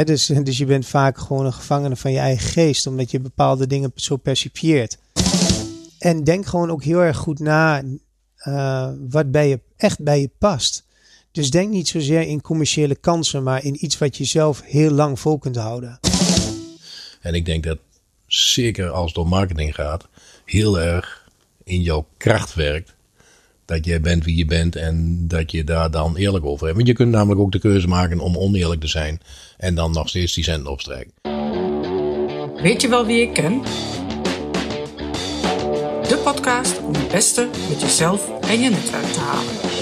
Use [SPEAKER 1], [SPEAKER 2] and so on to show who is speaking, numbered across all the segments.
[SPEAKER 1] Dus, dus je bent vaak gewoon een gevangene van je eigen geest, omdat je bepaalde dingen zo percipieert. En denk gewoon ook heel erg goed na uh, wat bij je, echt bij je past. Dus denk niet zozeer in commerciële kansen, maar in iets wat je zelf heel lang vol kunt houden.
[SPEAKER 2] En ik denk dat zeker als het om marketing gaat, heel erg in jouw kracht werkt. Dat jij bent wie je bent en dat je daar dan eerlijk over hebt. Want je kunt namelijk ook de keuze maken om oneerlijk te zijn en dan nog steeds die cent opstrijken.
[SPEAKER 3] Weet je wel wie ik ken? De podcast om het beste met jezelf en je netwerk te halen.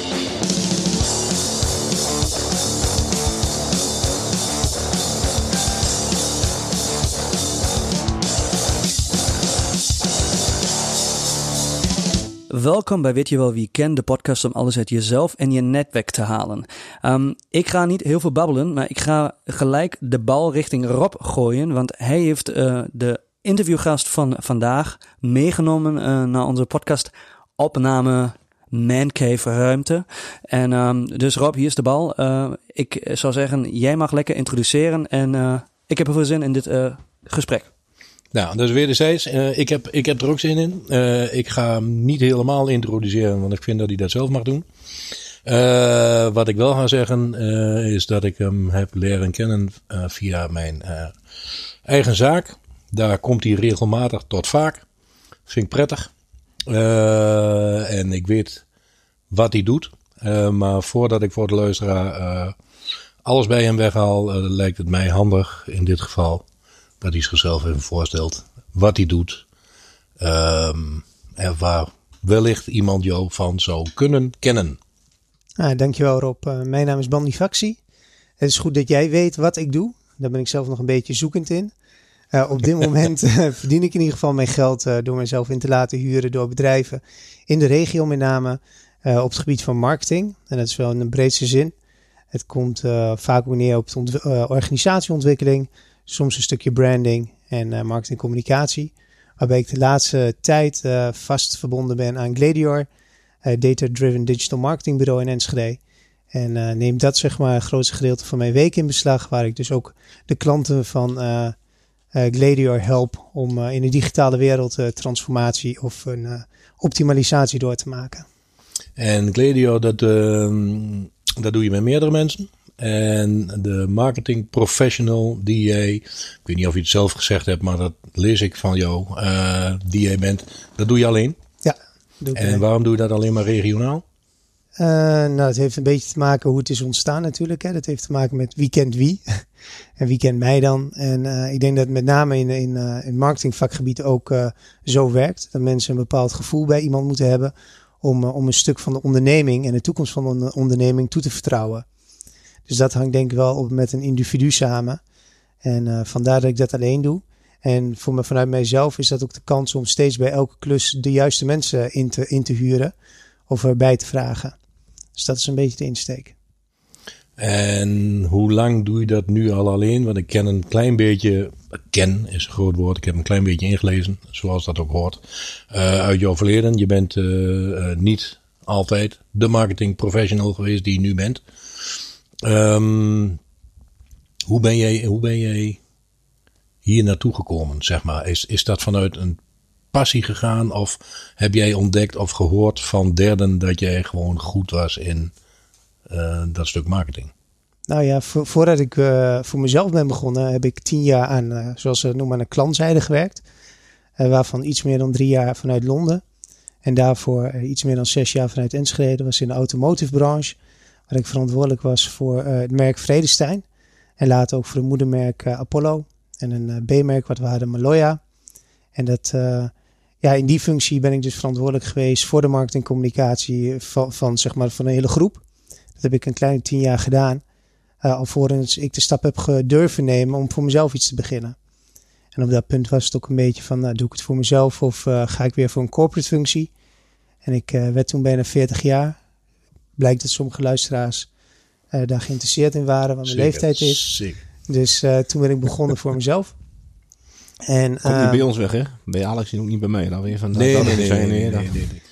[SPEAKER 4] Welkom bij Weet je wel wie ken, de podcast om alles uit jezelf en je netwerk te halen. Um, ik ga niet heel veel babbelen, maar ik ga gelijk de bal richting Rob gooien, want hij heeft uh, de interviewgast van vandaag meegenomen uh, naar onze podcast opname Mancave ruimte. En um, dus Rob, hier is de bal. Uh, ik zou zeggen, jij mag lekker introduceren en ik heb er veel zin in dit gesprek.
[SPEAKER 2] Nou, dus wederzijds, uh, ik, heb, ik heb er ook zin in. Uh, ik ga hem niet helemaal introduceren, want ik vind dat hij dat zelf mag doen. Uh, wat ik wel ga zeggen, is dat ik hem heb leren kennen via mijn eigen zaak. Daar komt hij regelmatig tot vaak. Vind ik prettig. en ik weet wat hij doet. maar voordat ik voor de luisteraar alles bij hem weghaal, lijkt het mij handig in dit geval dat hij zichzelf even voorstelt. Wat hij doet. Um, en waar wellicht iemand jou van zou kunnen kennen.
[SPEAKER 1] Ah, dankjewel Rob. Uh, mijn naam is Bandy Faxi. Het is goed dat jij weet wat ik doe. Daar ben ik zelf nog een beetje zoekend in. Uh, op dit moment uh, verdien ik in ieder geval mijn geld door mezelf in te laten huren door bedrijven in de regio met name op het gebied van marketing. En dat is wel in een breedste zin. Het komt vaak ook neer op organisatieontwikkeling, soms een stukje branding en uh, marketingcommunicatie. Waarbij ik de laatste tijd uh, vast verbonden ben aan Gladior, uh, data-driven digital marketing bureau in Enschede. En neem dat zeg maar een grootste gedeelte van mijn week in beslag, waar ik dus ook de klanten van Gladior help om in de digitale wereld transformatie of een optimalisatie door te maken.
[SPEAKER 2] En Gladior, dat, ehm, dat doe je met meerdere mensen? En de marketing professional die jij, ik weet niet of je het zelf gezegd hebt, maar dat lees ik van jou, uh, die jij bent, dat doe je alleen?
[SPEAKER 1] Ja.
[SPEAKER 2] Doe en waarom doe je dat alleen maar regionaal?
[SPEAKER 1] Uh, nou, het heeft een beetje te maken hoe het is ontstaan natuurlijk. Hè. Dat heeft te maken met wie kent wie en wie kent mij dan. En uh, ik denk dat het met name in, in, in marketingvakgebied ook zo werkt. Dat mensen een bepaald gevoel bij iemand moeten hebben om, om een stuk van de onderneming en de toekomst van de onderneming toe te vertrouwen. Dus dat hangt denk ik wel op met een individu samen. En uh, vandaar dat ik dat alleen doe. En voor me, vanuit mijzelf is dat ook de kans om steeds bij elke klus de juiste mensen in te, in te huren of erbij te vragen. Dus dat is een beetje de insteek.
[SPEAKER 2] En hoe lang doe je dat nu al alleen? Want ik ken een klein beetje, ken is een groot woord, ik heb een klein beetje ingelezen, zoals dat ook hoort, uh, uit jouw verleden. Je bent uh, niet altijd de marketing professional geweest die je nu bent. Um, hoe, ben jij, hoe ben jij hier naartoe gekomen, zeg maar? Is, is dat vanuit een passie gegaan? Of heb jij ontdekt of gehoord van derden dat jij gewoon goed was in uh, dat stuk marketing?
[SPEAKER 1] Nou ja, voordat ik uh, voor mezelf ben begonnen, heb ik tien jaar aan, uh, zoals ze noemen, aan de klantzijde gewerkt. waarvan iets meer dan drie jaar vanuit Londen. En daarvoor iets meer dan zes jaar vanuit Enschede. Was in de automotive branche waar ik verantwoordelijk was voor uh, het merk Vredestein. En later ook voor het moedermerk uh, Apollo. En een uh, B-merk wat we hadden, Maloya. En dat, ja, in die functie ben ik dus verantwoordelijk geweest voor de marketingcommunicatie van, van, zeg maar, van een hele groep. Dat heb ik een kleine tien jaar gedaan. alvorens ik de stap heb gedurven nemen om voor mezelf iets te beginnen. En op dat punt was het ook een beetje van, nou, doe ik het voor mezelf of ga ik weer voor een corporate functie? En ik werd toen bijna 40 jaar blijkt dat sommige luisteraars uh, daar geïnteresseerd in waren, wat mijn leeftijd is. Dus uh, toen ben ik begonnen voor mezelf.
[SPEAKER 5] En, Komt uh, niet bij ons weg, hè? Bij Alex en ook niet bij mij. Dan weer van
[SPEAKER 2] nee, dat, nee, nee, nee, nee, nee, nee,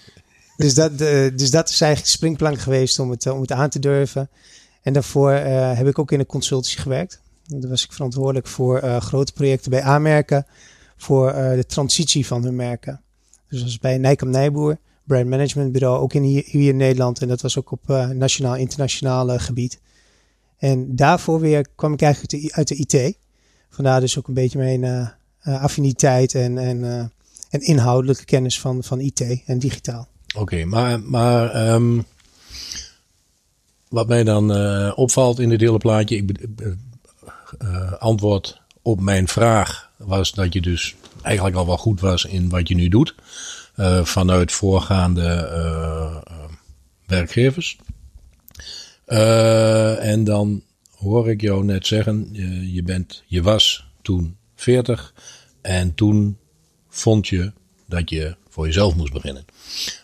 [SPEAKER 1] Dus dat, dus dat is eigenlijk de springplank geweest om het, om het aan te durven. En daarvoor heb ik ook in een consultancy gewerkt. Daar was ik verantwoordelijk voor grote projecten bij aanmerken. Voor de transitie van hun merken. Dus dat was bij Nijkamp Nijboer, brand management bureau, ook in hier, in Nederland. En dat was ook op nationaal, internationaal gebied. En daarvoor weer kwam ik eigenlijk uit de, IT. Vandaar dus ook een beetje mijn affiniteit en, en, en inhoudelijke kennis van, van IT en digitaal.
[SPEAKER 2] Oké, maar, maar um, wat mij dan opvalt in dit hele plaatje, ik, antwoord op mijn vraag was dat je dus eigenlijk al wel goed was in wat je nu doet. Uh, vanuit voorgaande werkgevers. en dan hoor ik jou net zeggen, je, je, bent, je was toen 40 en toen vond je dat je voor jezelf moest beginnen.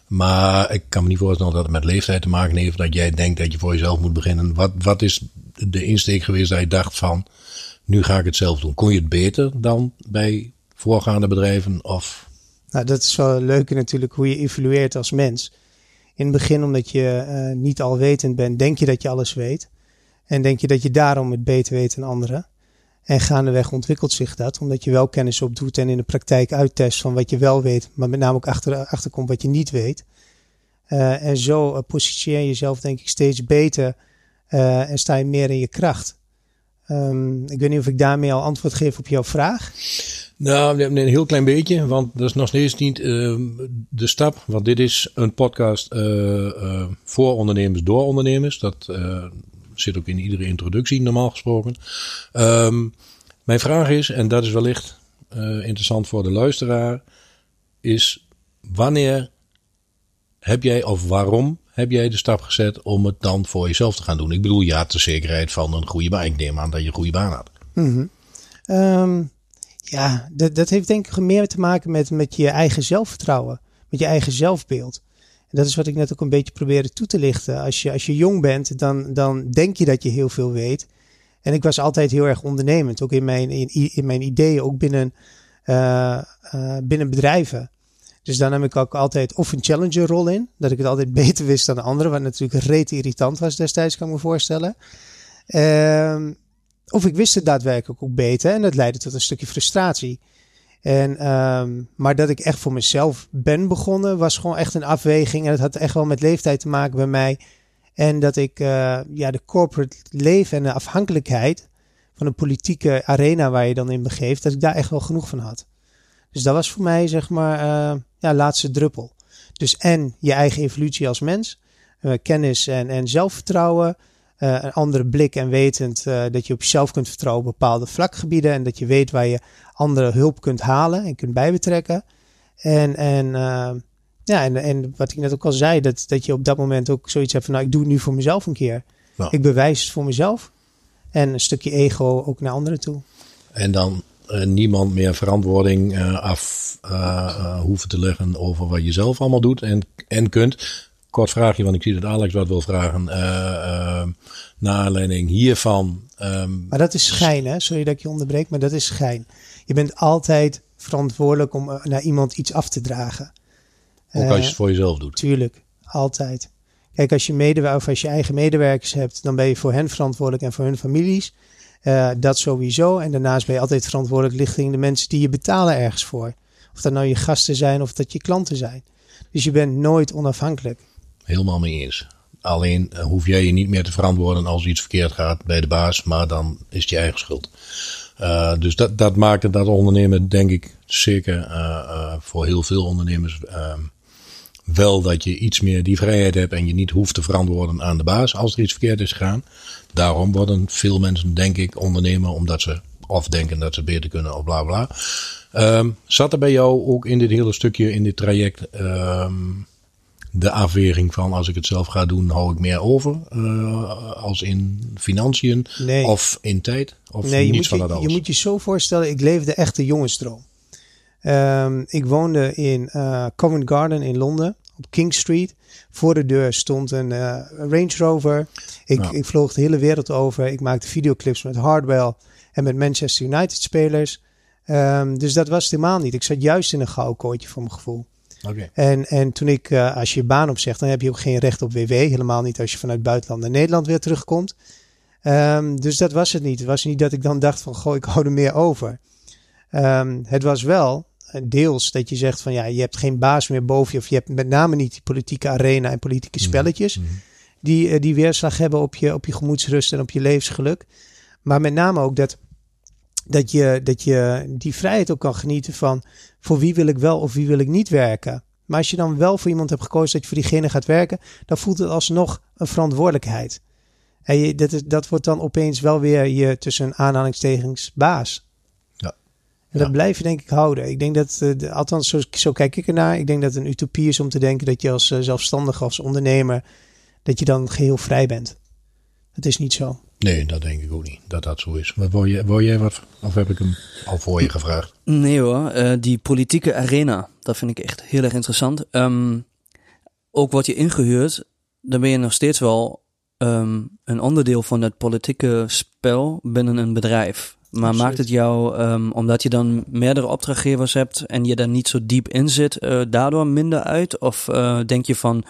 [SPEAKER 2] Maar ik kan me niet voorstellen dat het met leeftijd te maken heeft. Dat jij denkt dat je voor jezelf moet beginnen. Wat, wat is de insteek geweest dat je dacht van, nu ga ik het zelf doen. Kon je het beter dan bij voorgaande bedrijven? Of?
[SPEAKER 1] Nou, dat is wel leuk natuurlijk hoe je evolueert als mens. In het begin, omdat je uh, niet alwetend bent, denk je dat je alles weet. En denk je dat je daarom het beter weet dan anderen. En gaandeweg ontwikkelt zich dat, omdat je wel kennis opdoet en in de praktijk uittest van wat je wel weet, maar met name ook achter, achterkomt wat je niet weet. Uh, en zo uh, positioneer je jezelf denk ik steeds beter en sta je meer in je kracht. Um, ik weet niet of ik daarmee al antwoord geef op jouw vraag.
[SPEAKER 2] Nou, een heel klein beetje, want dat is nog steeds niet uh, de stap. Want dit is een podcast uh, voor ondernemers, door ondernemers. Dat, zit ook in iedere introductie normaal gesproken. Um, mijn vraag is, en dat is wellicht interessant voor de luisteraar, is wanneer heb jij of waarom heb jij de stap gezet om het dan voor jezelf te gaan doen? Ik bedoel, ja, de zekerheid van een goede baan. Ik neem aan dat je een goede baan had.
[SPEAKER 1] Mm ja, dat, dat heeft denk ik meer te maken met, met je eigen zelfvertrouwen, met je eigen zelfbeeld dat is wat ik net ook een beetje probeerde toe te lichten. Als je, als je jong bent, dan, dan denk je dat je heel veel weet. En ik was altijd heel erg ondernemend, ook in mijn, in, in mijn ideeën, ook binnen, uh, uh, binnen bedrijven. Dus dan heb ik ook altijd of een challenger rol in, dat ik het altijd beter wist dan de anderen, wat natuurlijk reet irritant was destijds, kan ik me voorstellen. Uh, of ik wist het daadwerkelijk ook beter en dat leidde tot een stukje frustratie. En, um, maar dat ik echt voor mezelf ben begonnen, was gewoon echt een afweging. En dat had echt wel met leeftijd te maken bij mij. En dat ik uh, ja, de corporate leven en de afhankelijkheid van de politieke arena waar je dan in begeeft, dat ik daar echt wel genoeg van had. Dus dat was voor mij, zeg maar, uh, ja, laatste druppel. Dus en je eigen evolutie als mens, uh, kennis en, en zelfvertrouwen. Uh, een andere blik en wetend uh, dat je op jezelf kunt vertrouwen op bepaalde vlakgebieden. En dat je weet waar je andere hulp kunt halen en kunt bijbetrekken. En, en, uh, ja, en, en wat ik net ook al zei, dat, dat je op dat moment ook zoiets hebt van, nou, ik doe het nu voor mezelf een keer. Ik bewijs het voor mezelf. En een stukje ego ook naar anderen toe.
[SPEAKER 2] En dan niemand meer verantwoording af hoeven te leggen over wat je zelf allemaal doet en, en kunt. Kort vraagje, want ik zie dat Alex wat wil vragen. naar aanleiding hiervan. Um,
[SPEAKER 1] maar dat is schijn, hè? Sorry dat ik je onderbreek, maar dat is schijn je bent altijd verantwoordelijk om eh, naar iemand iets af te dragen.
[SPEAKER 2] Ook als je het eh, voor jezelf doet.
[SPEAKER 1] Tuurlijk, altijd. Kijk, als je, of als je eigen medewerkers hebt, dan ben je voor hen verantwoordelijk en voor hun families. Uh, dat sowieso. En daarnaast ben je altijd verantwoordelijk richting de mensen die je betalen ergens voor. Of dat nou je gasten zijn of dat je klanten zijn. Dus je bent nooit onafhankelijk.
[SPEAKER 2] Helemaal mee eens. Alleen hoef jij je niet meer te verantwoorden als iets verkeerd gaat bij de baas, maar dan is het je eigen schuld. Uh, dus dat, dat maakte dat ondernemen, denk ik, zeker uh, voor heel veel ondernemers ehm, wel dat je iets meer die vrijheid hebt en je niet hoeft te verantwoorden aan de baas als er iets verkeerd is gegaan. Daarom worden veel mensen, denk ik, ondernemer omdat ze of denken dat ze beter kunnen of bla bla. Um, zat er bij jou ook in dit hele stukje, in dit traject, um, de afweging van als ik het zelf ga doen, hou ik meer over? Uh, als in financiën nee. of in tijd? Of
[SPEAKER 1] nee, moet
[SPEAKER 2] van
[SPEAKER 1] je,
[SPEAKER 2] dat
[SPEAKER 1] je moet je zo voorstellen, ik leefde echt de jongensdroom. Um, ik woonde in uh, Covent Garden in Londen, op King Street. Voor de deur stond een uh, Range Rover. Ik, ja. ik vloog de hele wereld over. Ik maakte videoclips met Hardwell en met Manchester United spelers. Um, dus dat was het helemaal niet. Ik zat juist in een gouden voor mijn gevoel.
[SPEAKER 2] Okay.
[SPEAKER 1] En, en toen ik, uh, als je je baan opzegt, dan heb je ook geen recht op WW. Helemaal niet als je vanuit buitenland naar Nederland weer terugkomt. Ehm, dus dat was het niet. Het was niet dat ik dan dacht van, goh, ik hou er meer over. Ehm, het was wel eh, deels dat je zegt van, ja, je hebt geen baas meer boven je. Of je hebt met name niet die politieke arena en politieke
[SPEAKER 2] Mhm.
[SPEAKER 1] spelletjes. Die, eh, die weerslag hebben op je, op je gemoedsrust en op je levensgeluk. Maar met name ook dat, dat, je, dat je die vrijheid ook kan genieten van, voor wie wil ik wel of wie wil ik niet werken. Maar als je dan wel voor iemand hebt gekozen dat je voor diegene gaat werken, dan voelt het alsnog een verantwoordelijkheid. En je, dat, is, dat wordt dan opeens wel weer je tussen aanhalingstekens baas.
[SPEAKER 2] Ja.
[SPEAKER 1] En dat
[SPEAKER 2] Ja.
[SPEAKER 1] blijf je denk ik houden. Ik denk dat, eh, de- althans zo, zo kijk ik ernaar. Ik denk dat het een utopie is om te denken dat je als eh, zelfstandige, als ondernemer, dat je dan geheel vrij bent. Dat is niet zo.
[SPEAKER 2] Nee, dat denk ik ook niet, dat dat zo is. Wat wil, je, wil jij wat, of heb ik hem al voor je gevraagd?
[SPEAKER 4] Nee hoor, eh, die politieke arena, dat vind ik echt heel erg interessant. Ehm, ook word je ingehuurd, dan ben je nog steeds wel ehm, een onderdeel van het politieke spel binnen een bedrijf. Maar
[SPEAKER 1] Absoluut.
[SPEAKER 4] maakt het jou, ehm, omdat je dan meerdere opdrachtgevers hebt en je daar niet zo diep in zit, eh, daardoor minder uit? Of eh, denk je van,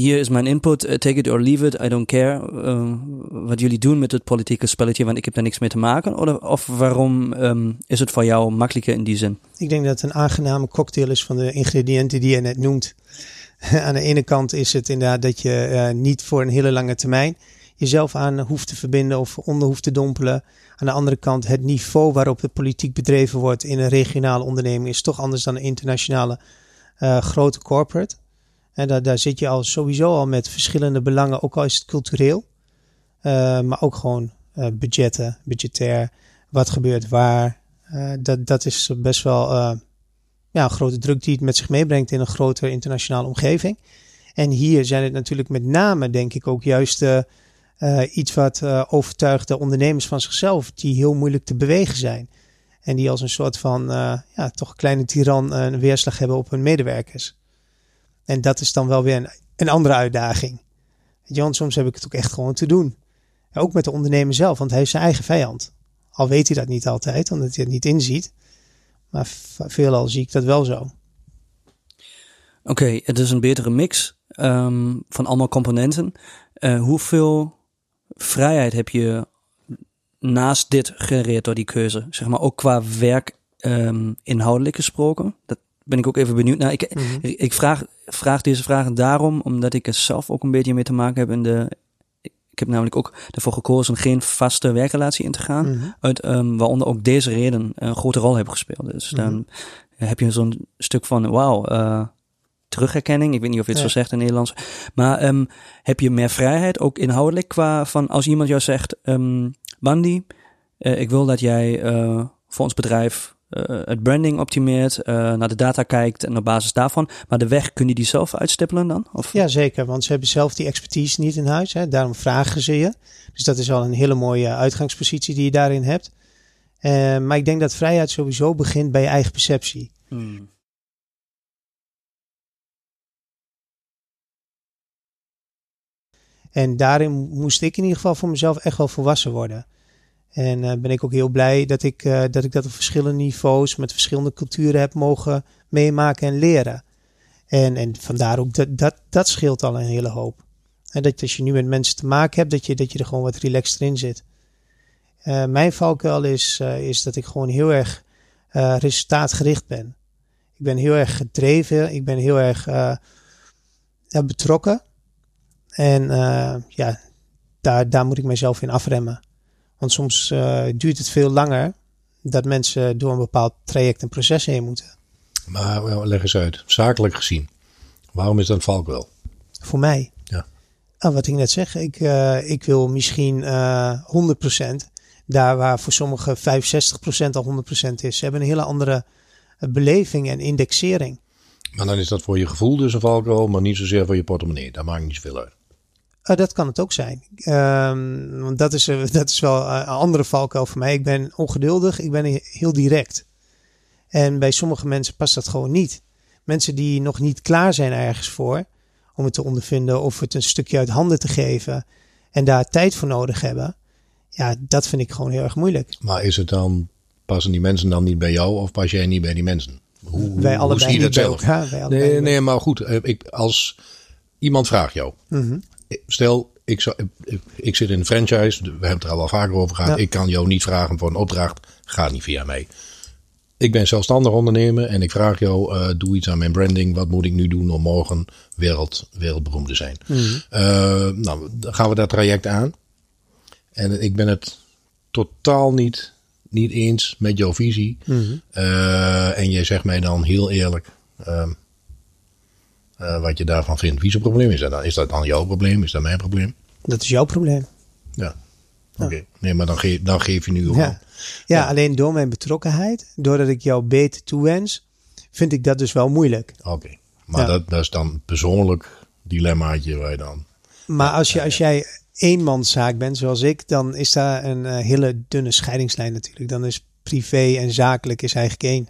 [SPEAKER 4] hier is mijn input, eh, take it or leave it, I don't care eh, wat jullie doen met het politieke spelletje, want ik heb daar niks mee te maken? Of, of waarom ehm, is het voor jou makkelijker in die zin?
[SPEAKER 1] Ik denk dat het een aangename cocktail is van de ingrediënten die je net noemt. Aan de ene kant is het inderdaad dat je eh, niet voor een hele lange termijn jezelf aan hoeft te verbinden of onder hoeft te dompelen. Aan de andere kant, het niveau waarop de politiek bedreven wordt in een regionale onderneming is toch anders dan een internationale grote corporate. En daar, daar zit je al sowieso al met verschillende belangen, ook al is het cultureel. Eh, maar ook gewoon eh, budgetten, budgetair, wat gebeurt waar. Eh, dat, dat is best wel ja, een grote druk die het met zich meebrengt in een grotere internationale omgeving. En hier zijn het natuurlijk met name, denk ik, ook juist iets wat eh, overtuigt de ondernemers van zichzelf, die heel moeilijk te bewegen zijn. En die als een soort van, ja, toch kleine tiran een weerslag hebben op hun medewerkers. En dat is dan wel weer een, een andere uitdaging. Want soms heb ik het ook echt gewoon te doen. Ook met de ondernemer zelf, want hij is zijn eigen vijand. Al weet hij dat niet altijd, omdat hij het niet inziet. Maar veelal zie ik dat wel zo.
[SPEAKER 4] Oké, het is een betere mix ehm, van allemaal componenten. Eh, hoeveel vrijheid heb je naast dit genereerd door die keuze? Zeg maar ook qua werk ehm, inhoudelijk gesproken. Dat ben ik ook even benieuwd naar. Ik, ik vraag, vraag deze vragen daarom, omdat ik er zelf ook een beetje mee te maken heb in de. Ik heb namelijk ook ervoor gekozen geen vaste werkrelatie in te gaan.
[SPEAKER 1] Mhm.
[SPEAKER 4] Uit, ehm, waaronder ook deze reden een grote rol hebben gespeeld. Dus dan heb je zo'n stuk van, wauw, eh, terugherkenning. Ik weet niet of je het
[SPEAKER 1] Ja.
[SPEAKER 4] zo zegt in het Nederlands. Maar ehm, heb je meer vrijheid, ook inhoudelijk, qua van als iemand jou zegt, ehm Bandy, eh, ik wil dat jij eh, voor ons bedrijf eh, het branding optimeert, eh, naar de data kijkt en op basis daarvan. Maar de weg, kun je die zelf uitstippelen dan? Of?
[SPEAKER 1] Ja, zeker. Want ze hebben zelf die expertise niet in huis. Hè. Daarom vragen ze je. Dus dat is al een hele mooie uitgangspositie die je daarin hebt. Eh, maar ik denk dat vrijheid sowieso begint bij je eigen perceptie.
[SPEAKER 4] Hmm.
[SPEAKER 1] En daarin moest ik in ieder geval voor mezelf echt wel volwassen worden. En eh, ben ik ook heel blij dat ik, eh, dat ik dat op verschillende niveaus met verschillende culturen heb mogen meemaken en leren. En, en vandaar ook dat, dat, dat scheelt al een hele hoop. En dat als je nu met mensen te maken hebt, dat je, dat je er gewoon wat relaxed in zit. Eh, mijn valkuil is, is dat ik gewoon heel erg resultaatgericht ben. Ik ben heel erg gedreven. Ik ben heel erg betrokken. En ja, daar, daar moet ik mezelf in afremmen. Want soms eh, duurt het veel langer dat mensen door een bepaald traject en proces heen moeten.
[SPEAKER 2] Maar leg eens uit, zakelijk gezien. Waarom is dat valkuil?
[SPEAKER 1] Voor mij.
[SPEAKER 2] Ja.
[SPEAKER 1] Ah, wat ik net zeg, ik, eh, ik wil misschien eh 100%. Daar waar voor sommigen 65% al 100% is. Ze hebben een hele andere eh, beleving en indexering.
[SPEAKER 2] Maar dan is dat voor je gevoel dus een valkuil, maar niet zozeer voor je portemonnee. Daar maakt niet zoveel uit.
[SPEAKER 1] Uh, dat kan het ook zijn. Ehm, want dat is, uh, dat is wel uh, een andere valkuil voor mij. Ik ben ongeduldig, ik ben heel direct. En bij sommige mensen past dat gewoon niet. Mensen die nog niet klaar zijn ergens voor, om het te ondervinden of het een stukje uit handen te geven en daar tijd voor nodig hebben. Ja, dat vind ik gewoon heel erg moeilijk.
[SPEAKER 2] Maar is het dan, passen die mensen dan niet bij jou of pas jij niet bij die mensen? Hoe,
[SPEAKER 1] wij allebei
[SPEAKER 2] hoe zie je dat zelf?
[SPEAKER 1] elkaar,
[SPEAKER 2] Nee, nee, maar goed. eh, Ik, als iemand vraagt jou.
[SPEAKER 1] Mhm.
[SPEAKER 2] Stel, ik, zou, ik, zit in een franchise, we hebben het er al wel vaker over gehad. Ik kan jou niet vragen voor een opdracht, gaat niet via mij. Ik ben zelfstandig ondernemer en ik vraag jou, uh, doe iets aan mijn branding. Wat moet ik nu doen om morgen wereld, wereldberoemd te zijn? Mm nou, dan gaan we dat traject aan. En ik ben het totaal niet, niet eens met jouw visie. Mm en jij zegt mij dan heel eerlijk, uh, uh, wat je daarvan vindt. Wie zijn probleem is dat dan? Is dat dan jouw probleem? Is dat mijn probleem?
[SPEAKER 1] Dat is jouw probleem.
[SPEAKER 2] Ja. Oké. Nee, maar dan, geef, dan geef je nu
[SPEAKER 1] ook ja. ja. alleen door mijn betrokkenheid, doordat ik jou beter toewens, vind ik dat dus wel moeilijk.
[SPEAKER 2] Oké. Maar dat, dat is dan persoonlijk dilemmaatje waar je dan...
[SPEAKER 1] Maar als, je, als jij eenmanszaak bent, zoals ik, dan is daar een uh, hele dunne scheidingslijn natuurlijk. Dan is privé en zakelijk is eigenlijk één.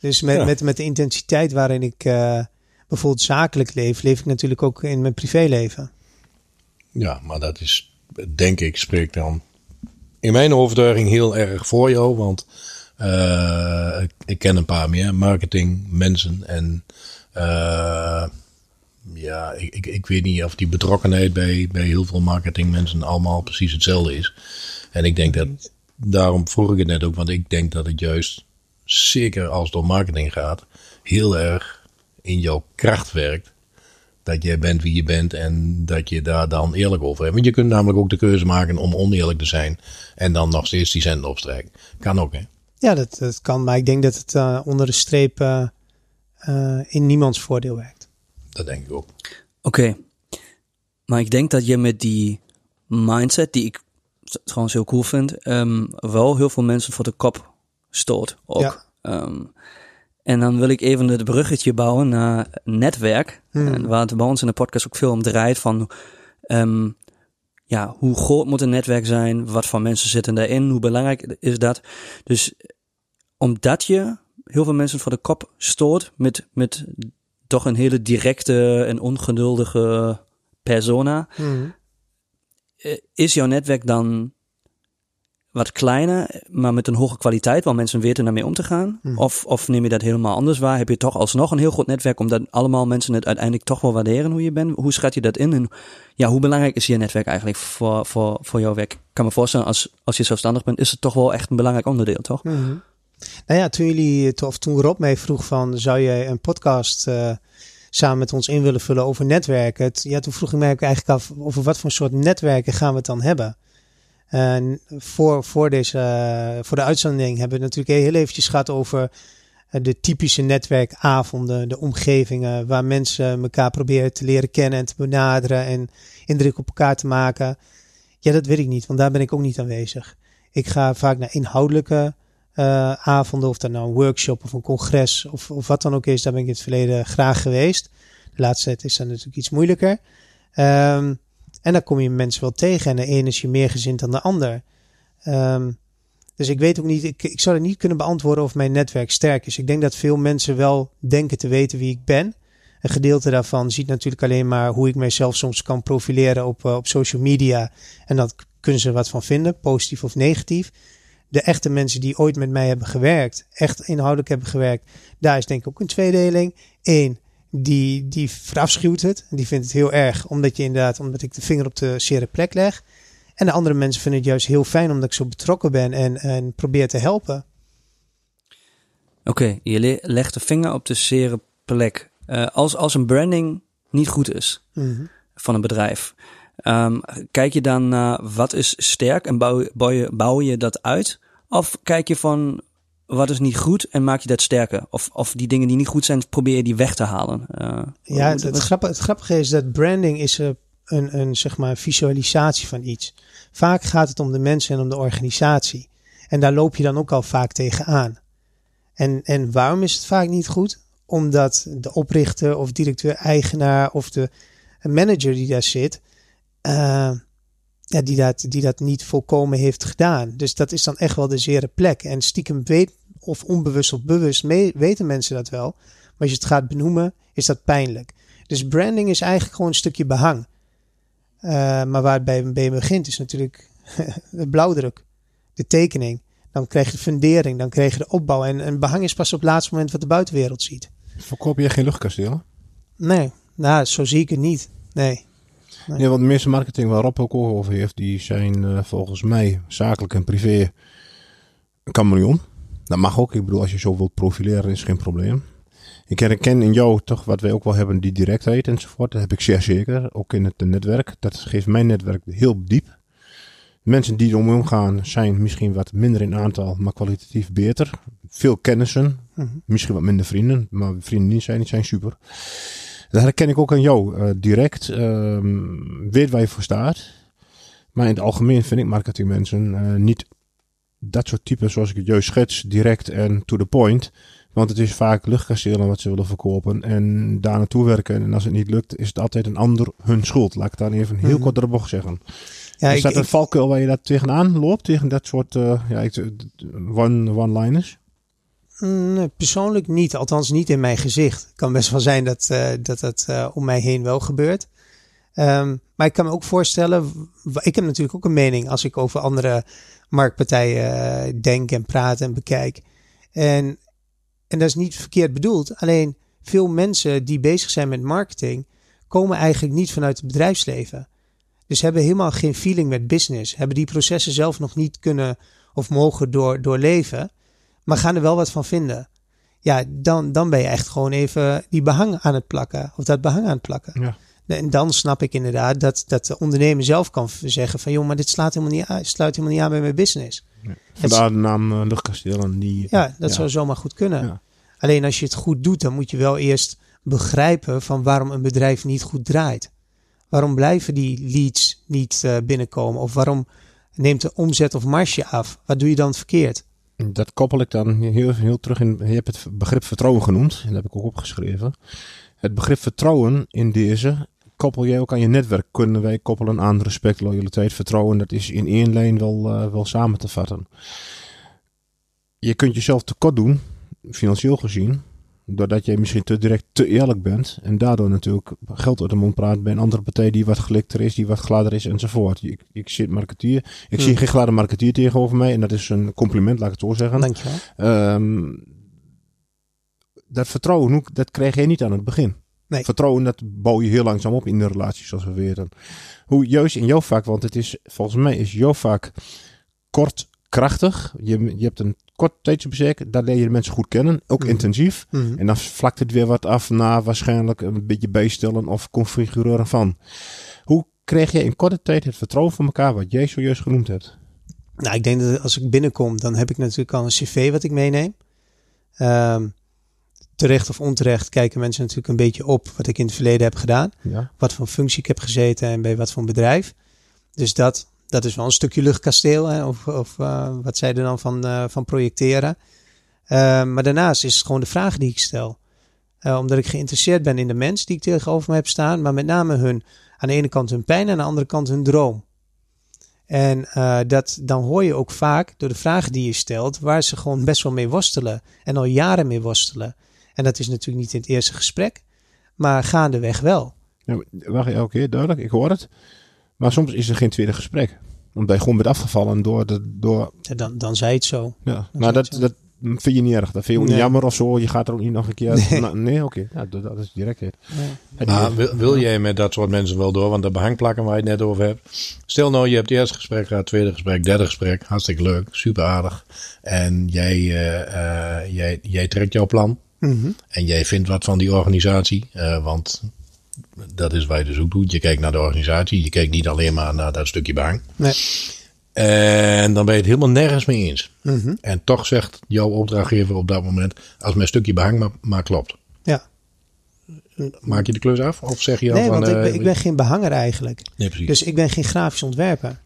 [SPEAKER 1] Dus met, met, met de intensiteit waarin ik uh, bijvoorbeeld zakelijk leef, leef ik natuurlijk ook in mijn privéleven.
[SPEAKER 2] Ja, maar dat is, denk ik, spreekt dan in mijn overtuiging heel erg voor jou. Want uh, ik, ik, ken een paar meer marketing mensen en uh, ja, ik, ik, ik, weet niet of die betrokkenheid bij, bij heel veel marketingmensen allemaal precies hetzelfde is. En ik denk dat, daarom vroeg ik het net ook, want ik denk dat het juist zeker als het om marketing gaat, heel erg in jouw kracht werkt. Dat jij bent wie je bent en dat je daar dan eerlijk over hebt. Want je kunt namelijk ook de keuze maken om oneerlijk te zijn en dan nog steeds die centen opstrijken. Kan ook, hè?
[SPEAKER 1] Ja, dat, dat kan. Maar ik denk dat het uh, onder de streep uh, uh, in niemands voordeel werkt.
[SPEAKER 2] Dat denk ik ook.
[SPEAKER 4] Oké. Okay. Maar ik denk dat je met die mindset, die ik gewoon zo cool vind, um, wel heel veel mensen voor de kop stoot ook. Ja. Um, en dan wil ik even het bruggetje bouwen naar netwerk. Hmm. En waar het bij ons in de podcast ook veel om draait van... Um, ja, hoe groot moet een netwerk zijn? Wat voor mensen zitten daarin? Hoe belangrijk is dat? Dus omdat je heel veel mensen voor de kop stoot met, met toch een hele directe en ongeduldige persona, hmm. Eh, is jouw netwerk dan wat kleiner, maar met een hoge kwaliteit, waar mensen weten daarmee om te gaan? Hmm. Of, of neem je dat helemaal anders waar? Heb je toch alsnog een heel groot netwerk, omdat allemaal mensen het uiteindelijk toch wel waarderen hoe je bent? Hoe schat je dat in? En ja, hoe belangrijk is je netwerk eigenlijk voor, voor, voor jouw werk? Ik kan me voorstellen, als, als je zelfstandig bent, is het toch wel echt een belangrijk onderdeel, toch?
[SPEAKER 1] Mm Nou ja, toen jullie, of toen Rob mij vroeg van, zou jij een podcast uh, samen met ons in willen vullen over netwerken? ja, toen vroeg ik mij ook eigenlijk af, over wat voor soort netwerken gaan we het dan hebben? En voor, voor, deze, voor de uitzending hebben we het natuurlijk heel eventjes gehad over eh, de typische netwerkavonden, de omgevingen waar mensen elkaar proberen te leren kennen en te benaderen en indruk op elkaar te maken. Ja, dat weet ik niet, want daar ben ik ook niet aanwezig. Ik ga vaak naar inhoudelijke uh, avonden, of dat nou een workshop of een congres of, of wat dan ook is. Daar ben ik in het verleden graag geweest. De laatste tijd is dat natuurlijk iets moeilijker. Um, en dan kom je mensen wel tegen. En de ene is je meer gezind dan de ander. Um, dus ik weet ook niet, ik, ik zou het niet kunnen beantwoorden of mijn netwerk sterk is. Ik denk dat veel mensen wel denken te weten wie ik ben. Een gedeelte daarvan ziet natuurlijk alleen maar hoe ik mijzelf soms kan profileren op, uh, op social media. En dat kunnen ze wat van vinden, positief of negatief. De echte mensen die ooit met mij hebben gewerkt, echt inhoudelijk hebben gewerkt, daar is denk ik ook een tweedeling. Eén, die, die verafschuwt het. Die vindt het heel erg, omdat je inderdaad, omdat ik de vinger op de zere plek leg. En de andere mensen vinden het juist heel fijn omdat ik zo betrokken ben en, en probeer te helpen.
[SPEAKER 4] Oké, je legt de vinger op de zere plek. Uh, als, als een branding niet goed is mm van een bedrijf, um, kijk je dan naar wat is sterk en bouw, bouw, je, bouw je dat uit? Of kijk je van wat is niet goed en maak je dat sterker? Of, of die dingen die niet goed zijn, probeer je die weg te halen? Uh,
[SPEAKER 1] ja, het, het, grappige, het, grappige, is dat branding is een, een, zeg maar, visualisatie van iets. Vaak gaat het om de mensen en om de organisatie. En daar loop je dan ook al vaak tegenaan. En, en waarom is het vaak niet goed? Omdat de oprichter of directeur-eigenaar of de manager die daar zit, uh, ja, die, dat, die dat niet volkomen heeft gedaan. Dus dat is dan echt wel de zere plek. En stiekem weet, of onbewust of bewust, mee, weten mensen dat wel. Maar als je het gaat benoemen, is dat pijnlijk. Dus branding is eigenlijk gewoon een stukje behang. Uh, maar waar het bij, bij begint is natuurlijk de blauwdruk, de tekening. Dan krijg je de fundering, dan krijg je de opbouw. En, en behang is pas op het laatste moment wat de buitenwereld ziet.
[SPEAKER 5] Verkoop je geen luchtkasteel?
[SPEAKER 1] Nee, nou, zo zie ik het niet. Nee.
[SPEAKER 5] Nee. Ja, want de meeste marketing waar Rob ook over heeft, die zijn uh, volgens mij zakelijk en privé een chameleon. Dat mag ook. Ik bedoel, als je zo wilt profileren, is geen probleem. Ik herken in jou toch wat wij ook wel hebben, die directheid enzovoort. Dat heb ik zeer zeker. Ook in het netwerk. Dat geeft mijn netwerk heel diep. Mensen die erom omgaan zijn misschien wat minder in aantal, maar kwalitatief beter. Veel kennissen, mhm. misschien wat minder vrienden, maar vrienden die zijn, die zijn super. Dat herken ik ook aan jou uh, direct. Uh, weet waar je voor staat. Maar in het algemeen vind ik marketingmensen uh, niet dat soort typen zoals ik het juist schets, direct en to the point. Want het is vaak luchtkastelen wat ze willen verkopen en daar naartoe werken. En als het niet lukt, is het altijd een ander hun schuld. Laat ik daar even heel mm kort de bocht zeggen. Ja, is dat een valkuil waar je dat tegenaan loopt? Tegen dat soort uh, ja, one-liners?
[SPEAKER 1] Nee, persoonlijk niet. Althans niet in mijn gezicht. Het kan best wel zijn dat uh, dat, dat uh, om mij heen wel gebeurt. Um, maar ik kan me ook voorstellen, ik heb natuurlijk ook een mening als ik over andere marktpartijen denk en praat en bekijk. En en dat is niet verkeerd bedoeld. Alleen veel mensen die bezig zijn met marketing komen eigenlijk niet vanuit het bedrijfsleven. Dus hebben helemaal geen feeling met business. Hebben die processen zelf nog niet kunnen of mogen door, doorleven. Maar gaan er wel wat van vinden. Ja, dan, dan ben je echt gewoon even die behang aan het plakken. Of dat behang aan het plakken. Ja. En dan snap ik inderdaad dat, dat de ondernemer zelf kan zeggen van... joh, maar dit slaat helemaal niet aan, sluit helemaal niet aan bij mijn business.
[SPEAKER 5] Vandaar de naam uh, luchtkastelen. Die,
[SPEAKER 1] ja, dat zou zomaar goed kunnen. Alleen als je het goed doet, dan moet je wel eerst begrijpen van waarom een bedrijf niet goed draait. Waarom blijven die leads niet uh, binnenkomen? Of waarom neemt de omzet of marge af? Wat doe je dan verkeerd?
[SPEAKER 5] Dat koppel ik dan heel, heel terug in. Je hebt het begrip vertrouwen genoemd. En dat heb ik ook opgeschreven. Het begrip vertrouwen in deze koppel jij ook aan je netwerk. Kunnen wij koppelen aan respect, loyaliteit, vertrouwen. Dat is in één lijn wel, uh, wel samen te vatten. Je kunt jezelf tekort doen, financieel gezien. Doordat je misschien te direct te eerlijk bent. En daardoor natuurlijk geld uit de mond praat bij een andere partij die wat gelikter is, die wat gladder is enzovoort. Ik, ik zit marketeer. Ik zie hmm. geen gladde marketeer tegenover mij. En dat is een compliment, laat ik het zo zeggen.
[SPEAKER 1] Dankjewel.
[SPEAKER 5] Um, dat vertrouwen, dat krijg je niet aan het begin. Nee. Vertrouwen, dat bouw je heel langzaam op in de relatie, zoals we weten. Hoe juist in jouw vak, want het is, volgens mij is jouw vak kort, krachtig. Je, je hebt een kort tijdsbestek, daar leer je de mensen goed kennen, ook mhm. intensief. Mhm. En dan vlakt het weer wat af na waarschijnlijk een beetje bijstellen of configureren van. Hoe kreeg je in korte tijd het vertrouwen van elkaar, wat jij zojuist genoemd hebt?
[SPEAKER 1] Nou, ik denk dat als ik binnenkom, dan heb ik natuurlijk al een cv wat ik meeneem. Um, terecht of onterecht kijken mensen natuurlijk een beetje op wat ik in het verleden heb gedaan. Ja. Wat voor functie ik heb gezeten en bij wat voor bedrijf. Dus dat, dat is wel een stukje luchtkasteel. Hè? Of, of uh, wat zij er dan van, uh, van projecteren. Uh, maar daarnaast is het gewoon de vraag die ik stel. omdat ik geïnteresseerd ben in de mens die ik tegenover me heb staan. Maar met name hun, aan de ene kant hun pijn en aan de andere kant hun droom. En dat, dan hoor je ook vaak door de vragen die je stelt, waar ze gewoon best wel mee worstelen. En al jaren mee worstelen. En dat is natuurlijk niet in het eerste gesprek, maar gaandeweg wel.
[SPEAKER 5] Ja, wacht, elke keer duidelijk, ik hoor het. Maar soms is er geen tweede gesprek. Omdat je gewoon bent afgevallen door... De, door...
[SPEAKER 1] Ja, dan, dan zei het zo.
[SPEAKER 5] Ja, maar dat, dat vind je niet erg. Dat vind je ook niet jammer of zo. Je gaat er ook niet nog een keer... Nee, nee oké. Ja, dat, is direct het.
[SPEAKER 2] Maar wil, wil jij met dat soort mensen wel door? Want de behangplakken waar je het net over hebt. Stel nou, je hebt het eerste gesprek gehad, tweede gesprek, derde gesprek. Hartstikke leuk, super aardig. En jij, uh, uh, jij, jij trekt jouw plan. Mhm. En jij vindt wat van die organisatie, uh, want dat is waar je dus ook doet. Je kijkt naar de organisatie, je kijkt niet alleen maar naar dat stukje bang. Nee. En dan ben je het helemaal nergens mee eens. Mhm. En toch zegt jouw opdrachtgever op dat moment, als mijn stukje behang maar, maar klopt.
[SPEAKER 1] Ja.
[SPEAKER 2] Maak je de klus af? Of zeg je
[SPEAKER 1] nee, van, want ik, ben, uh, ik ben geen behanger eigenlijk. Nee, precies. Dus ik ben geen grafisch ontwerper.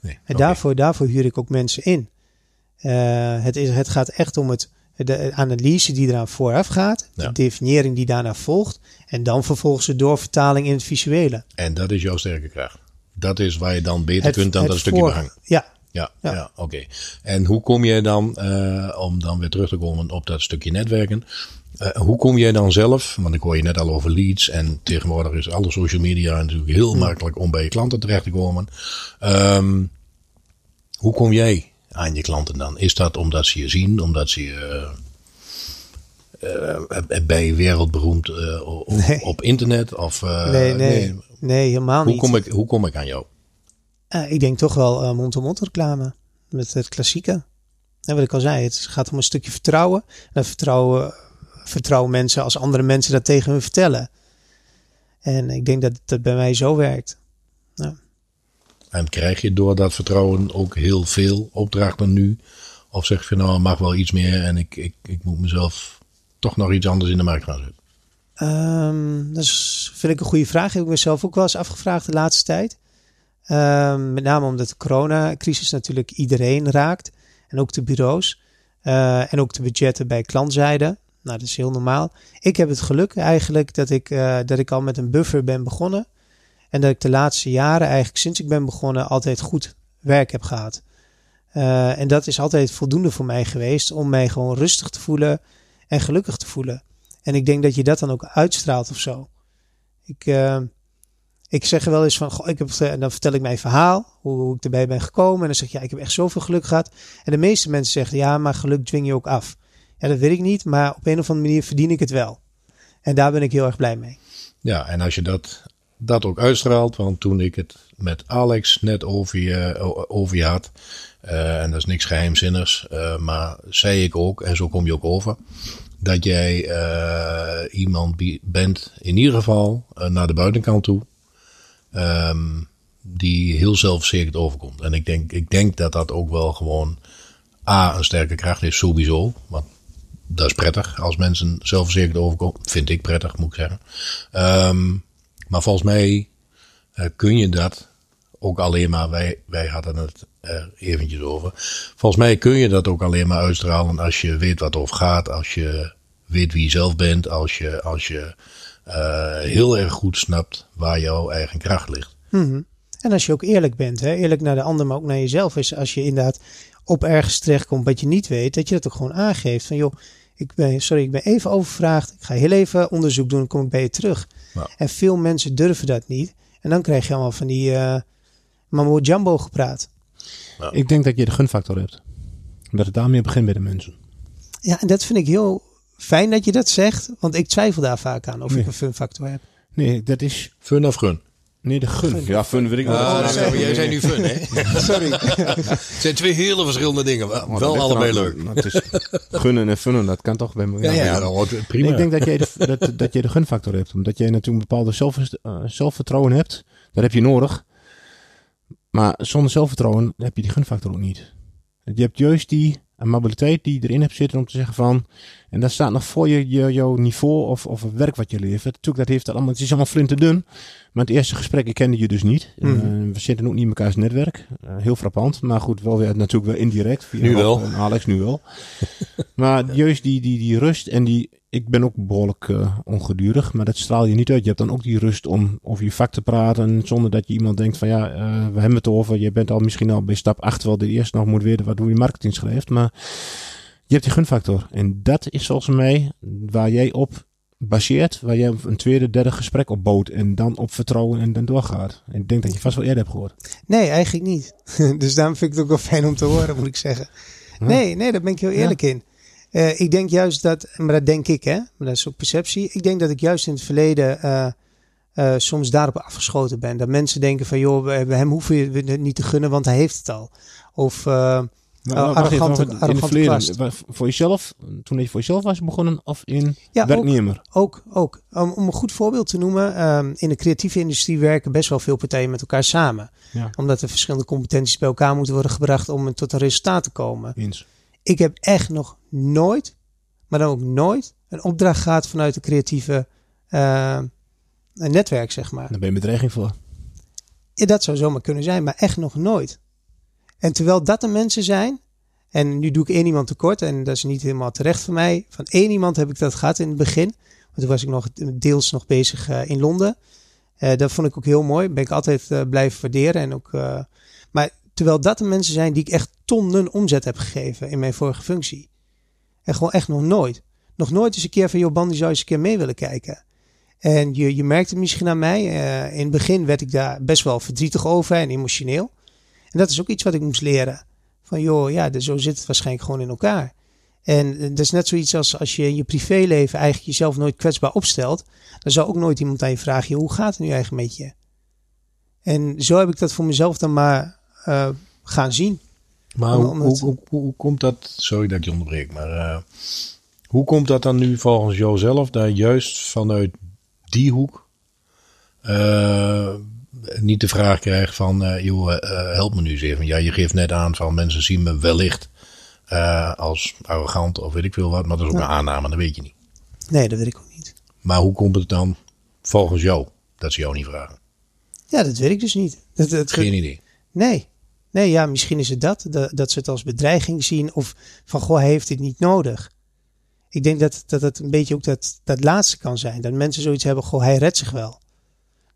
[SPEAKER 1] Nee, en daarvoor, daarvoor huur ik ook mensen in. Uh, het, is, het gaat echt om het de analyse die eraan vooraf gaat, de definiëring die daarna volgt en dan vervolgens de doorvertaling in het visuele.
[SPEAKER 2] En dat is jouw sterke kracht. Dat is waar je dan beter kunt dan dat stukje behang.
[SPEAKER 1] Ja.
[SPEAKER 2] Ja, ja. oké. En hoe kom je dan, uh, om dan weer terug te komen op dat stukje netwerken, uh, hoe kom jij dan zelf, want ik hoor je net al over leads en tegenwoordig is alle social media natuurlijk heel hmm. makkelijk om bij je klanten terecht te komen. Um, hoe kom jij aan je klanten dan? Is dat omdat ze je zien, omdat ze je uh, ben je wereldberoemd uh, op, op, internet? Of,
[SPEAKER 1] nee, nee, nee, Nee, helemaal
[SPEAKER 2] Hoe
[SPEAKER 1] niet.
[SPEAKER 2] kom ik, hoe kom ik aan jou?
[SPEAKER 1] Eh, ik denk toch wel eh, mond-to-mond reclame. Met het klassieke. En wat ik al zei, het gaat om een stukje vertrouwen. En vertrouwen, vertrouwen mensen als andere mensen dat tegen hun vertellen. En ik denk dat dat bij mij zo werkt.
[SPEAKER 2] En krijg je door dat vertrouwen ook heel veel opdrachten nu? Of zeg je nou, mag wel iets meer en ik, ik, ik moet mezelf toch nog iets anders in de markt gaan zetten?
[SPEAKER 1] Ehm, dat is, vind ik een goede vraag. Heb ik mezelf ook wel eens afgevraagd de laatste tijd. Ehm, met name omdat de coronacrisis natuurlijk iedereen raakt. En ook de bureaus. Eh, en ook de budgetten bij klantzijde. Nou, dat is heel normaal. Ik heb het geluk eigenlijk dat ik, eh, dat ik al met een buffer ben begonnen. En dat ik de laatste jaren, eigenlijk sinds ik ben begonnen, altijd goed werk heb gehad. Eh, en dat is altijd voldoende voor mij geweest om mij gewoon rustig te voelen en gelukkig te voelen. En ik denk dat je dat dan ook uitstraalt of zo. Ik, eh, ik zeg wel eens van, goh, ik heb, en dan vertel ik mijn verhaal, hoe, hoe ik erbij ben gekomen. En dan zeg ja, ik heb echt zoveel geluk gehad. En de meeste mensen zeggen, ja, maar geluk dwing je ook af. Ja, dat weet ik niet, maar op een of andere manier verdien ik het wel. En daar ben ik heel erg blij mee.
[SPEAKER 2] Ja, en als je dat, dat ook uitstraalt, want toen ik het met Alex net over je, had, eh, en dat is niks geheimzinnigs, eh, maar zei ik ook, en zo kom je ook over, dat jij eh, iemand bent, in ieder geval naar de buitenkant toe, ehm, die heel zelfverzekerd overkomt. En ik denk, ik denk dat dat ook wel gewoon A, een sterke kracht is, sowieso. Want dat is prettig als mensen zelfverzekerd overkomen. Vind ik prettig, moet ik zeggen. Ehm, maar volgens mij eh, kun je dat ook alleen maar, wij, wij hadden het er eventjes over. Volgens mij kun je dat ook alleen maar uitstralen als je weet wat over gaat, als je weet wie je zelf bent, als je, als je eh, heel erg goed snapt waar jouw eigen kracht ligt.
[SPEAKER 1] Mhm. En als je ook eerlijk bent, hè? eerlijk naar de ander, maar ook naar jezelf, is als je inderdaad op ergens terechtkomt wat je niet weet, dat je dat ook gewoon aangeeft. Van joh, ik ben, sorry, ik ben even overvraagd. Ik ga heel even onderzoek doen, dan kom ik bij je terug.
[SPEAKER 2] Ja.
[SPEAKER 1] En veel mensen durven dat niet. En dan krijg je allemaal van die uh, mambo jumbo gepraat.
[SPEAKER 5] Ik denk dat je de gunfactor hebt. Dat het daarmee begint bij de mensen.
[SPEAKER 1] Ja, en dat vind ik heel fijn dat je dat zegt, want ik twijfel daar vaak aan of
[SPEAKER 5] Nee.
[SPEAKER 1] ik een funfactor heb.
[SPEAKER 5] Nee, dat is...
[SPEAKER 2] Fun of gun?
[SPEAKER 5] Nee, de gun.
[SPEAKER 6] Ja, fun weet ik wel.
[SPEAKER 2] Ah, nou, jij
[SPEAKER 6] ja.
[SPEAKER 2] nu fun, hè?
[SPEAKER 1] Sorry.
[SPEAKER 2] Het zijn twee hele verschillende dingen. Wel,
[SPEAKER 5] Maar
[SPEAKER 2] wel
[SPEAKER 5] dat ligt
[SPEAKER 2] allebei leuk.
[SPEAKER 5] Maar Het is gunnen en funnen, dat kan toch bij me.
[SPEAKER 2] Ja, ja, prima.
[SPEAKER 5] Ik denk dat jij, de, dat, dat jij de gunfactor hebt. Omdat jij natuurlijk een bepaalde zelf, eh, zelfvertrouwen hebt. Dat heb je nodig. Maar zonder zelfvertrouwen heb je die gunfactor ook niet. Je hebt juist die mobiliteit die je erin hebt zitten om te zeggen van... En dat staat nog voor je, je jouw niveau of, of het werk wat je levert. Natuurlijk, dat heeft dat allemaal, het is allemaal flinterdun. Maar het eerste gesprek, ik kende je dus niet.
[SPEAKER 1] Mhm.
[SPEAKER 5] Eh, we zitten ook niet in mekaars netwerk. Eh, heel frappant. Maar goed, wel weer natuurlijk wel indirect. Via
[SPEAKER 2] Nu wel.
[SPEAKER 5] Alex, nu wel. maar juist die, die, die rust en die... Ik ben ook behoorlijk eh, ongedurig, maar dat straal je niet uit. Je hebt dan ook die rust om over je vak te praten. Zonder dat je iemand denkt van ja, eh, we hebben het over. Je bent al misschien al bij stap 8, terwijl de eerste nog moet weten wat hoe je marketing schrijft. Maar je hebt die gunfactor. En dat is volgens mij waar jij op baseert. Waar jij een tweede, derde gesprek op bouwt. En dan op vertrouwen en dan doorgaat. En ik denk dat je vast wel eerder hebt gehoord.
[SPEAKER 1] Nee, eigenlijk niet. dus daarom vind ik het ook wel fijn om te horen, moet ik zeggen. Nee, nee, daar ben ik heel eerlijk in. Eh, ik denk juist dat, maar dat denk ik, hè, maar dat is ook perceptie. Ik denk dat ik juist in het verleden eh, eh, soms daarop afgeschoten ben. Dat mensen denken van, joh, we, we- hem hoeven je het niet te gunnen, want hij heeft het al. Of,
[SPEAKER 5] Nou, even,
[SPEAKER 1] arrogante-
[SPEAKER 5] in voor jezelf, toen je voor jezelf was begonnen of in
[SPEAKER 1] ja, ook,
[SPEAKER 5] werknemer?
[SPEAKER 1] ook, ook. Om, om een goed voorbeeld te noemen, ehm, in de creatieve industrie werken best wel veel partijen met elkaar samen.
[SPEAKER 5] Ja.
[SPEAKER 1] Omdat er verschillende competenties bij elkaar moeten worden gebracht om tot een resultaat te komen.
[SPEAKER 5] Eens.
[SPEAKER 1] Ik heb echt nog nooit, maar dan ook nooit, een opdracht gehad vanuit een creatieve eh, een netwerk, zeg maar.
[SPEAKER 5] Daar ben je bedreiging voor.
[SPEAKER 1] Ja, dat zou zomaar kunnen zijn, maar echt nog nooit. En terwijl dat de mensen zijn, en nu doe ik één iemand tekort, en dat is niet helemaal terecht voor mij. Van één iemand heb ik dat gehad in het begin. Want toen was ik nog deels nog bezig eh, in Londen. Eh, dat vond ik ook heel mooi. Ben ik altijd blijven waarderen. En ook, maar terwijl dat de mensen zijn die ik echt tonnen omzet heb gegeven in mijn vorige functie. En gewoon echt nog nooit. Nog nooit eens een keer van, joh, Bandy zou eens een keer mee willen kijken. En je, je merkt het misschien aan mij. eh, in het begin werd ik daar best wel verdrietig over en emotioneel. En dat is ook iets wat ik moest leren. Van joh, ja, zo zit het waarschijnlijk gewoon in elkaar. En eh, dat is net zoiets als als je in je privéleven eigenlijk jezelf nooit kwetsbaar opstelt. Dan zou ook nooit iemand aan je vragen, hoe gaat het nu eigenlijk met je? En zo heb ik dat voor mezelf dan maar eh, gaan zien.
[SPEAKER 2] Maar hoe, hoe, hoe, hoe komt dat, sorry dat ik je onderbreek, maar eh, hoe komt dat dan nu volgens jou zelf, dat juist vanuit die hoek eh, niet de vraag krijgt van, joh, help me nu eens even. Ja, je geeft net aan van mensen zien me wellicht als arrogant of weet ik veel wat, maar dat is ook een aanname, dat weet je niet.
[SPEAKER 1] Nee, dat weet ik ook niet.
[SPEAKER 2] Maar hoe komt het dan volgens jou dat ze jou niet vragen?
[SPEAKER 1] Ja, dat weet ik dus niet. Dat, dat,
[SPEAKER 2] Geen idee.
[SPEAKER 1] Nee. Nee, ja, misschien is het dat, dat. Dat ze het als bedreiging zien. Of van, goh, hij heeft dit niet nodig. Ik denk dat, dat het een beetje ook dat, dat laatste kan zijn. Dat mensen zoiets hebben, goh, hij redt zich wel.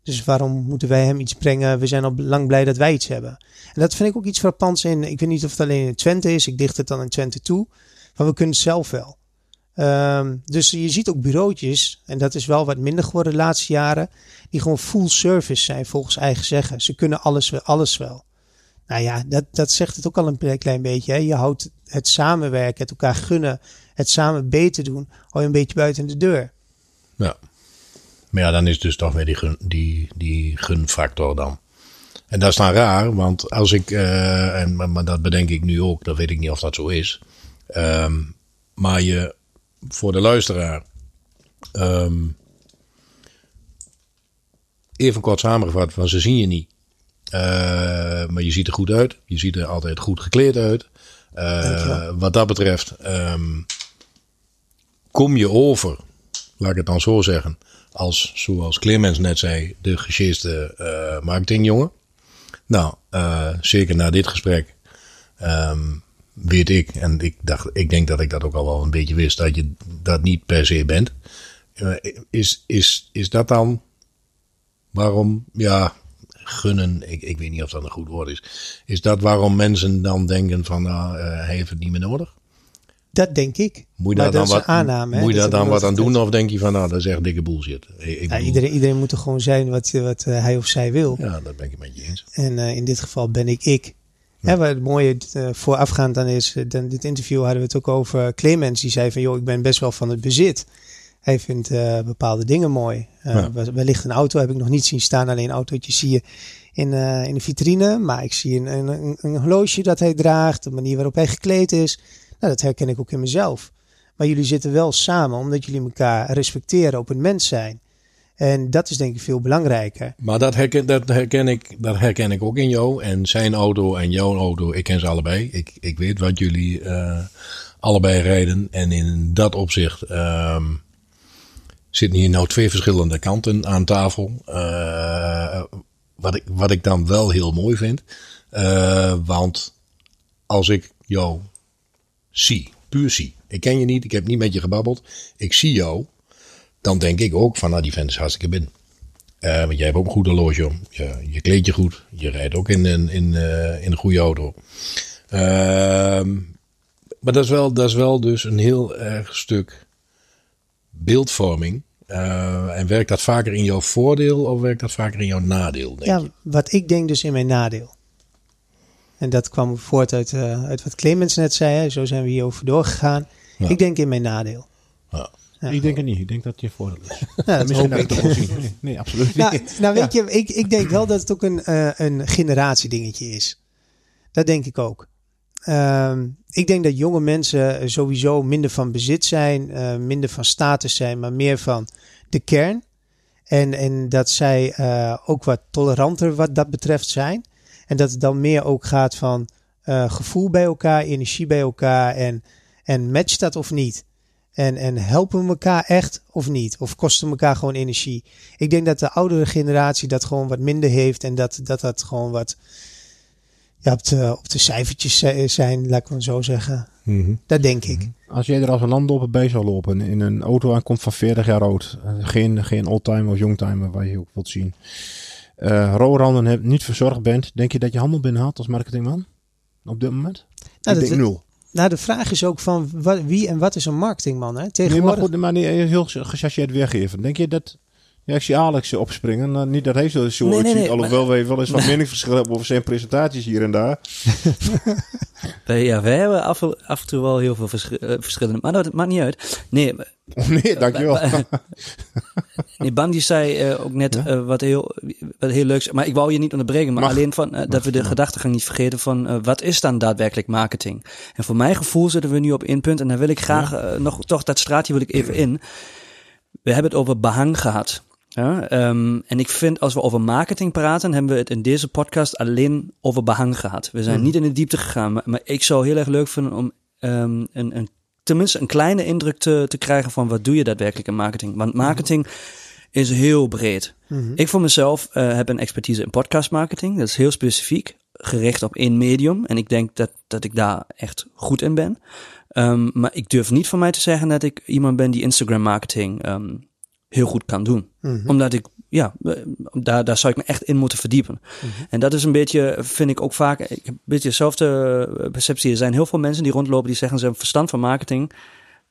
[SPEAKER 1] Dus waarom moeten wij hem iets brengen? We zijn al lang blij dat wij iets hebben. En dat vind ik ook iets frappants in. Ik weet niet of het alleen in Twente is. Ik dicht het dan in Twente toe. Maar we kunnen het zelf wel. Ehm, dus je ziet ook bureautjes, en dat is wel wat minder geworden de laatste jaren, die gewoon full service zijn volgens eigen zeggen. Ze kunnen alles, alles wel. Nou ja, dat, dat zegt het ook al een klein beetje. Hè? Je houdt het samenwerken, het elkaar gunnen, het samen beter doen, hou je een beetje buiten de deur.
[SPEAKER 2] Ja. Maar ja, dan is dus toch weer die, gun, die, die gunfactor dan. En dat is dan raar, want als ik, eh, en, maar, dat bedenk ik nu ook, dat weet ik niet of dat zo is. Ehm, maar je, voor de luisteraar, ehm, even kort samengevat, van ze zien je niet. Eh, maar je ziet er goed uit. Je ziet er altijd goed gekleed uit. Eh, wat dat betreft, ehm, kom je over, laat ik het dan zo zeggen, als, zoals Clemens net zei, de gesjeeste eh marketingjongen. Nou, zeker na dit gesprek ehm, weet ik, en ik, dacht, ik denk dat ik dat ook al wel een beetje wist, dat je dat niet per se bent. Is, is, is dat dan waarom, ja, gunnen, ik, ik weet niet of dat een goed woord is. Is dat waarom mensen dan denken van, nou, hij heeft het niet meer nodig?
[SPEAKER 1] Dat denk ik.
[SPEAKER 2] Moet je daar dan wat,
[SPEAKER 1] aanname,
[SPEAKER 2] moet je daar dan wat aan doen? Of denk je van, nou, dat is echt dikke bullshit? Ik, ik
[SPEAKER 1] Ja,
[SPEAKER 2] bedoel-
[SPEAKER 1] iedereen, iedereen moet er gewoon zijn wat, wat eh, hij of zij wil.
[SPEAKER 2] Ja, dat ben ik het met je eens.
[SPEAKER 1] En eh, in dit geval ben ik ik. Hè, waar het mooie voorafgaand aan is, dan dit interview hadden we het ook over Clemens. Die zei van, joh, ik ben best wel van het bezit. Hij vindt eh, bepaalde dingen mooi.
[SPEAKER 2] Ja.
[SPEAKER 1] wel- Wellicht een auto heb ik nog niet zien staan. Alleen autootjes zie je in, eh, in de vitrine. Maar ik zie een, een, een, horloge dat hij draagt. De manier waarop hij gekleed is. Nou, dat herken ik ook in mezelf. Maar jullie zitten wel samen omdat jullie elkaar respecteren, op een mens zijn. En dat is denk ik veel belangrijker.
[SPEAKER 2] Maar dat herken, dat, herken ik, dat herken ik ook in jou. En zijn auto en jouw auto, ik ken ze allebei. Ik, ik weet wat jullie allebei rijden. En in dat opzicht ehm, zitten hier nou twee verschillende kanten aan tafel. Eh, wat, ik, wat ik dan wel heel mooi vind. Eh, want als ik jou zie, puur zie. Ik ken je niet, ik heb niet met je gebabbeld. Ik zie jou. Dan denk ik ook van, nou die vent is hartstikke binnen. Eh, want jij hebt ook een goed horloge om. Je, je kleedt je goed. Je rijdt ook in, in, eh, in een goede auto. Ehm, maar dat is, wel, dat is wel dus een heel erg stuk beeldvorming. Eh, en werkt dat vaker in jouw voordeel of werkt dat vaker in jouw nadeel? Denk
[SPEAKER 1] Ja,
[SPEAKER 2] je?
[SPEAKER 1] wat ik denk dus in mijn nadeel. En dat kwam voort uit, eh, uit wat Clemens net zei. Hè. Zo zijn we hierover doorgegaan.
[SPEAKER 2] Ja.
[SPEAKER 1] Ik denk in mijn nadeel.
[SPEAKER 2] Ja.
[SPEAKER 1] Ja.
[SPEAKER 5] Ik denk het niet. Ik denk dat het je voordeel is.
[SPEAKER 1] Ja, dat
[SPEAKER 5] Misschien dat ik zien. Nee, nee, absoluut niet.
[SPEAKER 1] Nou, nou weet je, ik, ik denk wel dat het ook een, eh een generatiedingetje is. Dat denk ik ook. Ehm, ik denk dat jonge mensen sowieso minder van bezit zijn, eh, minder van status zijn, maar meer van de kern. En, en dat zij eh, ook wat toleranter wat dat betreft zijn. En dat het dan meer ook gaat van eh, gevoel bij elkaar, energie bij elkaar en, en matcht dat of niet. En, en helpen we elkaar echt of niet? Of kosten we elkaar gewoon energie? Ik denk dat de oudere generatie dat gewoon wat minder heeft. En dat dat, dat gewoon wat ja, op, de, op de cijfertjes zi- zijn, laat ik maar zo zeggen.
[SPEAKER 2] Mhm.
[SPEAKER 1] Dat denk ik.
[SPEAKER 5] Als jij er als een landloper bij zou lopen in een auto aankomt van 40 jaar oud. eh, Geen, geen oldtimer of youngtimer waar je ook wilt zien. eh rolranden hebt, niet verzorgd bent. Denk je dat je handel binnenhaalt als marketingman? Op dit moment?
[SPEAKER 1] Nou,
[SPEAKER 5] ik
[SPEAKER 1] dat-
[SPEAKER 5] denk nul.
[SPEAKER 1] Nou, de vraag is ook van wat, wie en wat is een marketingman? Hè?
[SPEAKER 5] Nee, maar
[SPEAKER 1] Tegenwoordig.
[SPEAKER 5] goed, maar nee, heel gechargeerd weergeven. Denk je dat, Ja, ik zie Alex opspringen. Nou, niet dat hij zo zo
[SPEAKER 4] Nee, nee, nee,
[SPEAKER 5] alhoewel wij wel eens wat meningsverschillen hebben over zijn presentaties hier en daar.
[SPEAKER 4] Wij, ja, wij hebben af, af en toe wel heel veel eh, verschillende, maar dat maakt niet uit. Nee,
[SPEAKER 5] Oh nee, dankjewel.
[SPEAKER 4] nee Bam die zei eh, ook net
[SPEAKER 5] Ja?
[SPEAKER 4] eh, wat, heel, wat heel leuks, maar ik wou je niet onderbreken, maar
[SPEAKER 5] Mag.
[SPEAKER 4] alleen van, dat we de
[SPEAKER 5] mag.
[SPEAKER 4] gedachtegang niet vergeten van wat is dan daadwerkelijk marketing? En voor mijn gevoel zitten we nu op één punt en daar wil ik graag nog, toch dat straatje wil ik even in. We hebben het over behang gehad. Ja, ehm, en ik vind als we over marketing praten, hebben we het in deze podcast alleen over behang gehad. We zijn
[SPEAKER 1] Mhm.
[SPEAKER 4] niet in de diepte gegaan, maar, maar ik zou heel erg leuk vinden om ehm, een, een, tenminste een kleine indruk te, te krijgen van wat doe je daadwerkelijk in marketing. Want marketing is heel breed.
[SPEAKER 1] Mhm.
[SPEAKER 4] Ik voor mezelf eh, heb een expertise in podcast marketing. Dat is heel specifiek, gericht op één medium. En ik denk dat, dat ik daar echt goed in ben. Ehm, maar ik durf niet van mij te zeggen dat ik iemand ben die Instagram marketing heel goed kan doen.
[SPEAKER 1] Mhm.
[SPEAKER 4] Omdat ik, ja, daar, daar zou ik me echt in moeten verdiepen. En dat is een beetje, vind ik ook vaak, ik heb een beetje dezelfde eh, perceptie. Er zijn heel veel mensen die rondlopen die zeggen ze hebben verstand van marketing.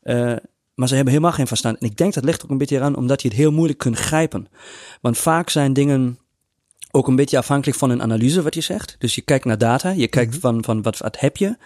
[SPEAKER 4] eh, maar ze hebben helemaal geen verstand. En ik denk dat ligt ook een beetje eraan omdat je het heel moeilijk kunt grijpen. Want vaak zijn dingen ook een beetje afhankelijk van een analyse wat je zegt. Dus je kijkt naar data, je kijkt van, van wat, wat heb je.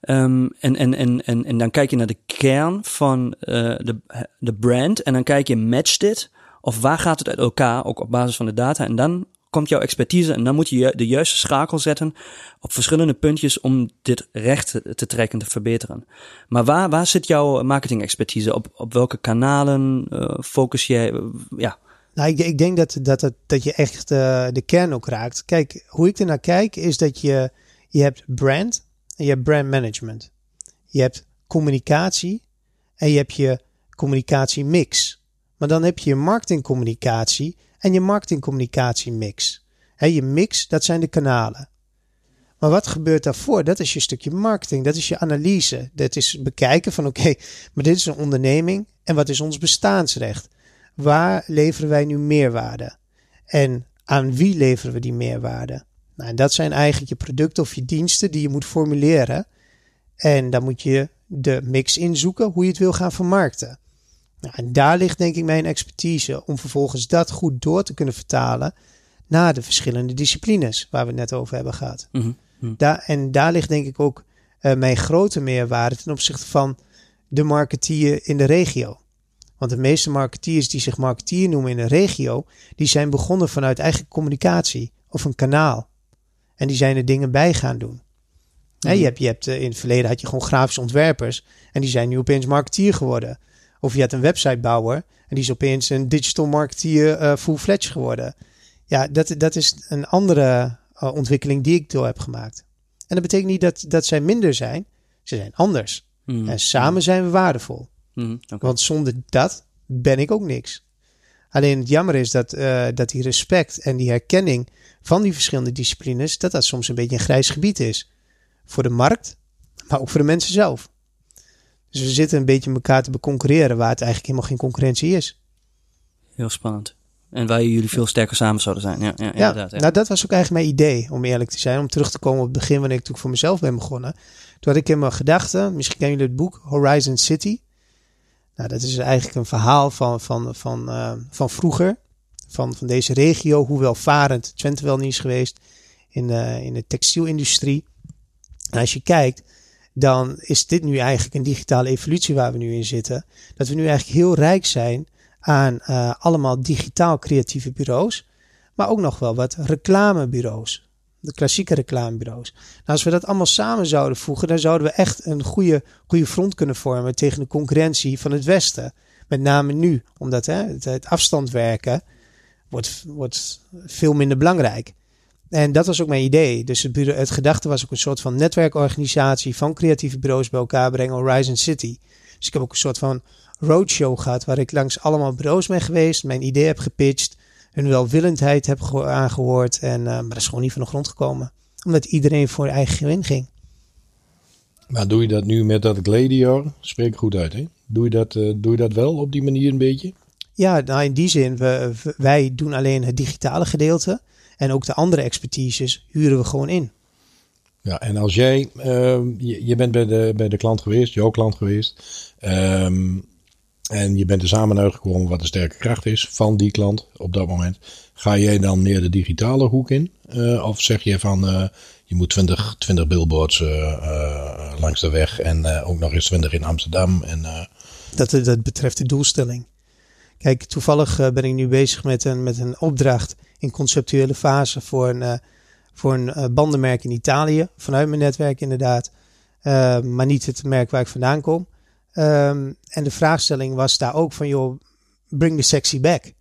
[SPEAKER 4] Ehm, en, en, en, en, en dan kijk je naar de kern van eh, de, de brand. En dan kijk je, matcht dit? Of waar gaat het uit elkaar, ook op basis van de data? En dan komt jouw expertise en dan moet je de juiste schakel zetten op verschillende puntjes om dit recht te, trekken, te verbeteren. Maar waar, waar zit jouw marketing expertise? Op, op welke kanalen eh, focus jij? eh, ja,
[SPEAKER 1] Nou, ik, ik denk dat, dat, dat, dat je echt eh, de kern ook raakt. Kijk, hoe ik ernaar kijk is dat je, je hebt brand en je hebt brand management. Je hebt communicatie en je hebt je communicatiemix. Maar dan heb je je marketingcommunicatie en je marketingcommunicatiemix. Hè, je mix, dat zijn de kanalen. Maar wat gebeurt daarvoor? Dat is je stukje marketing, dat is je analyse. Dat is bekijken van oké, maar dit is een onderneming en wat is ons bestaansrecht? Waar leveren wij nu meerwaarde? En aan wie leveren we die meerwaarde? Nou, en dat zijn eigenlijk je producten of je diensten die je moet formuleren. En dan moet je de mix inzoeken hoe je het wil gaan vermarkten. Nou, en daar ligt denk ik mijn expertise om vervolgens dat goed door te kunnen vertalen naar de verschillende disciplines waar we het net over hebben gehad.
[SPEAKER 4] Mhm, mhm.
[SPEAKER 1] Daar, en daar ligt denk ik ook eh, mijn grote meerwaarde ten opzichte van de marketeer in de regio. Want de meeste marketeers die zich marketeer noemen in een regio, die zijn begonnen vanuit eigen communicatie of een kanaal. En die zijn er dingen bij gaan doen. Hè, je hebt, je hebt, eh, in het verleden had je gewoon grafische ontwerpers en die zijn nu opeens marketeer geworden. Of je had een websitebouwer en die is opeens een digital marketeer eh full-fledged geworden. Ja, dat, dat is een andere eh, ontwikkeling die ik door heb gemaakt. En dat betekent niet dat, dat zij minder zijn. Ze zijn anders.
[SPEAKER 4] Mhm,
[SPEAKER 1] En samen zijn we waardevol.
[SPEAKER 4] mhm.
[SPEAKER 1] Want zonder dat ben ik ook niks. Alleen het jammer is dat, eh, dat die respect en die herkenning van die verschillende disciplines, dat dat soms een beetje een grijs gebied is. Voor de markt, maar ook voor de mensen zelf. Dus we zitten een beetje elkaar te beconcurreren waar het eigenlijk helemaal geen concurrentie is.
[SPEAKER 4] Heel spannend. En waar jullie veel sterker samen zouden zijn. Ja, ja,
[SPEAKER 1] Ja,
[SPEAKER 4] inderdaad. Ja.
[SPEAKER 1] nou dat was ook eigenlijk mijn idee, om eerlijk te zijn. Om terug te komen op het begin, wanneer ik natuurlijk voor mezelf ben begonnen. Toen had ik in mijn gedachten, misschien kennen jullie het boek Horizon City. Nou, dat is eigenlijk een verhaal van, van, van, eh, van vroeger. Van, van deze regio, hoe welvarend Twente wel niet is geweest in, eh, in de textielindustrie. En als je kijkt, dan is dit nu eigenlijk een digitale evolutie waar we nu in zitten. Dat we nu eigenlijk heel rijk zijn aan eh, allemaal digitaal creatieve bureaus. Maar ook nog wel wat reclamebureaus. De klassieke reclamebureaus. Nou, als we dat allemaal samen zouden voegen, dan zouden we echt een goede, goede front kunnen vormen tegen de concurrentie van het Westen. Met name nu, omdat hè, het, afstand werken wordt, wordt veel minder belangrijk. En dat was ook mijn idee. Dus het, het gedachte was ook een soort van netwerkorganisatie van creatieve bureaus bij elkaar brengen, Horizon City. Dus ik heb ook een soort van roadshow gehad waar ik langs allemaal bureaus ben geweest, mijn idee heb gepitcht, hun welwillendheid heb geho- aangehoord. En, eh, maar dat is gewoon niet van de grond gekomen. Omdat iedereen voor eigen gewin ging.
[SPEAKER 2] Maar doe je dat nu met dat Gladior? Spreek goed uit, hè? Doe je dat, eh, doe je dat wel op die manier een beetje?
[SPEAKER 1] Ja, nou in die zin, we, wij doen alleen het digitale gedeelte. En ook de andere expertises huren we gewoon in.
[SPEAKER 2] Ja, en als jij, ehm, je, je bent bij de, bij de klant geweest, jouw klant geweest. Ehm, en je bent er samen uitgekomen wat de sterke kracht is van die klant op dat moment. Ga jij dan meer de digitale hoek in? Uh, of zeg je van uh, je moet 20, 20 billboards uh, langs de weg en ook nog eens 20 in Amsterdam? En,
[SPEAKER 1] dat, dat betreft de doelstelling. Kijk, toevallig ben ik nu bezig met een, met een opdracht in conceptuele fase voor een, voor een bandenmerk in Italië. Vanuit mijn netwerk inderdaad. maar niet het merk waar ik vandaan kom. Um, en de vraagstelling was daar ook van, joh, bring the sexy back.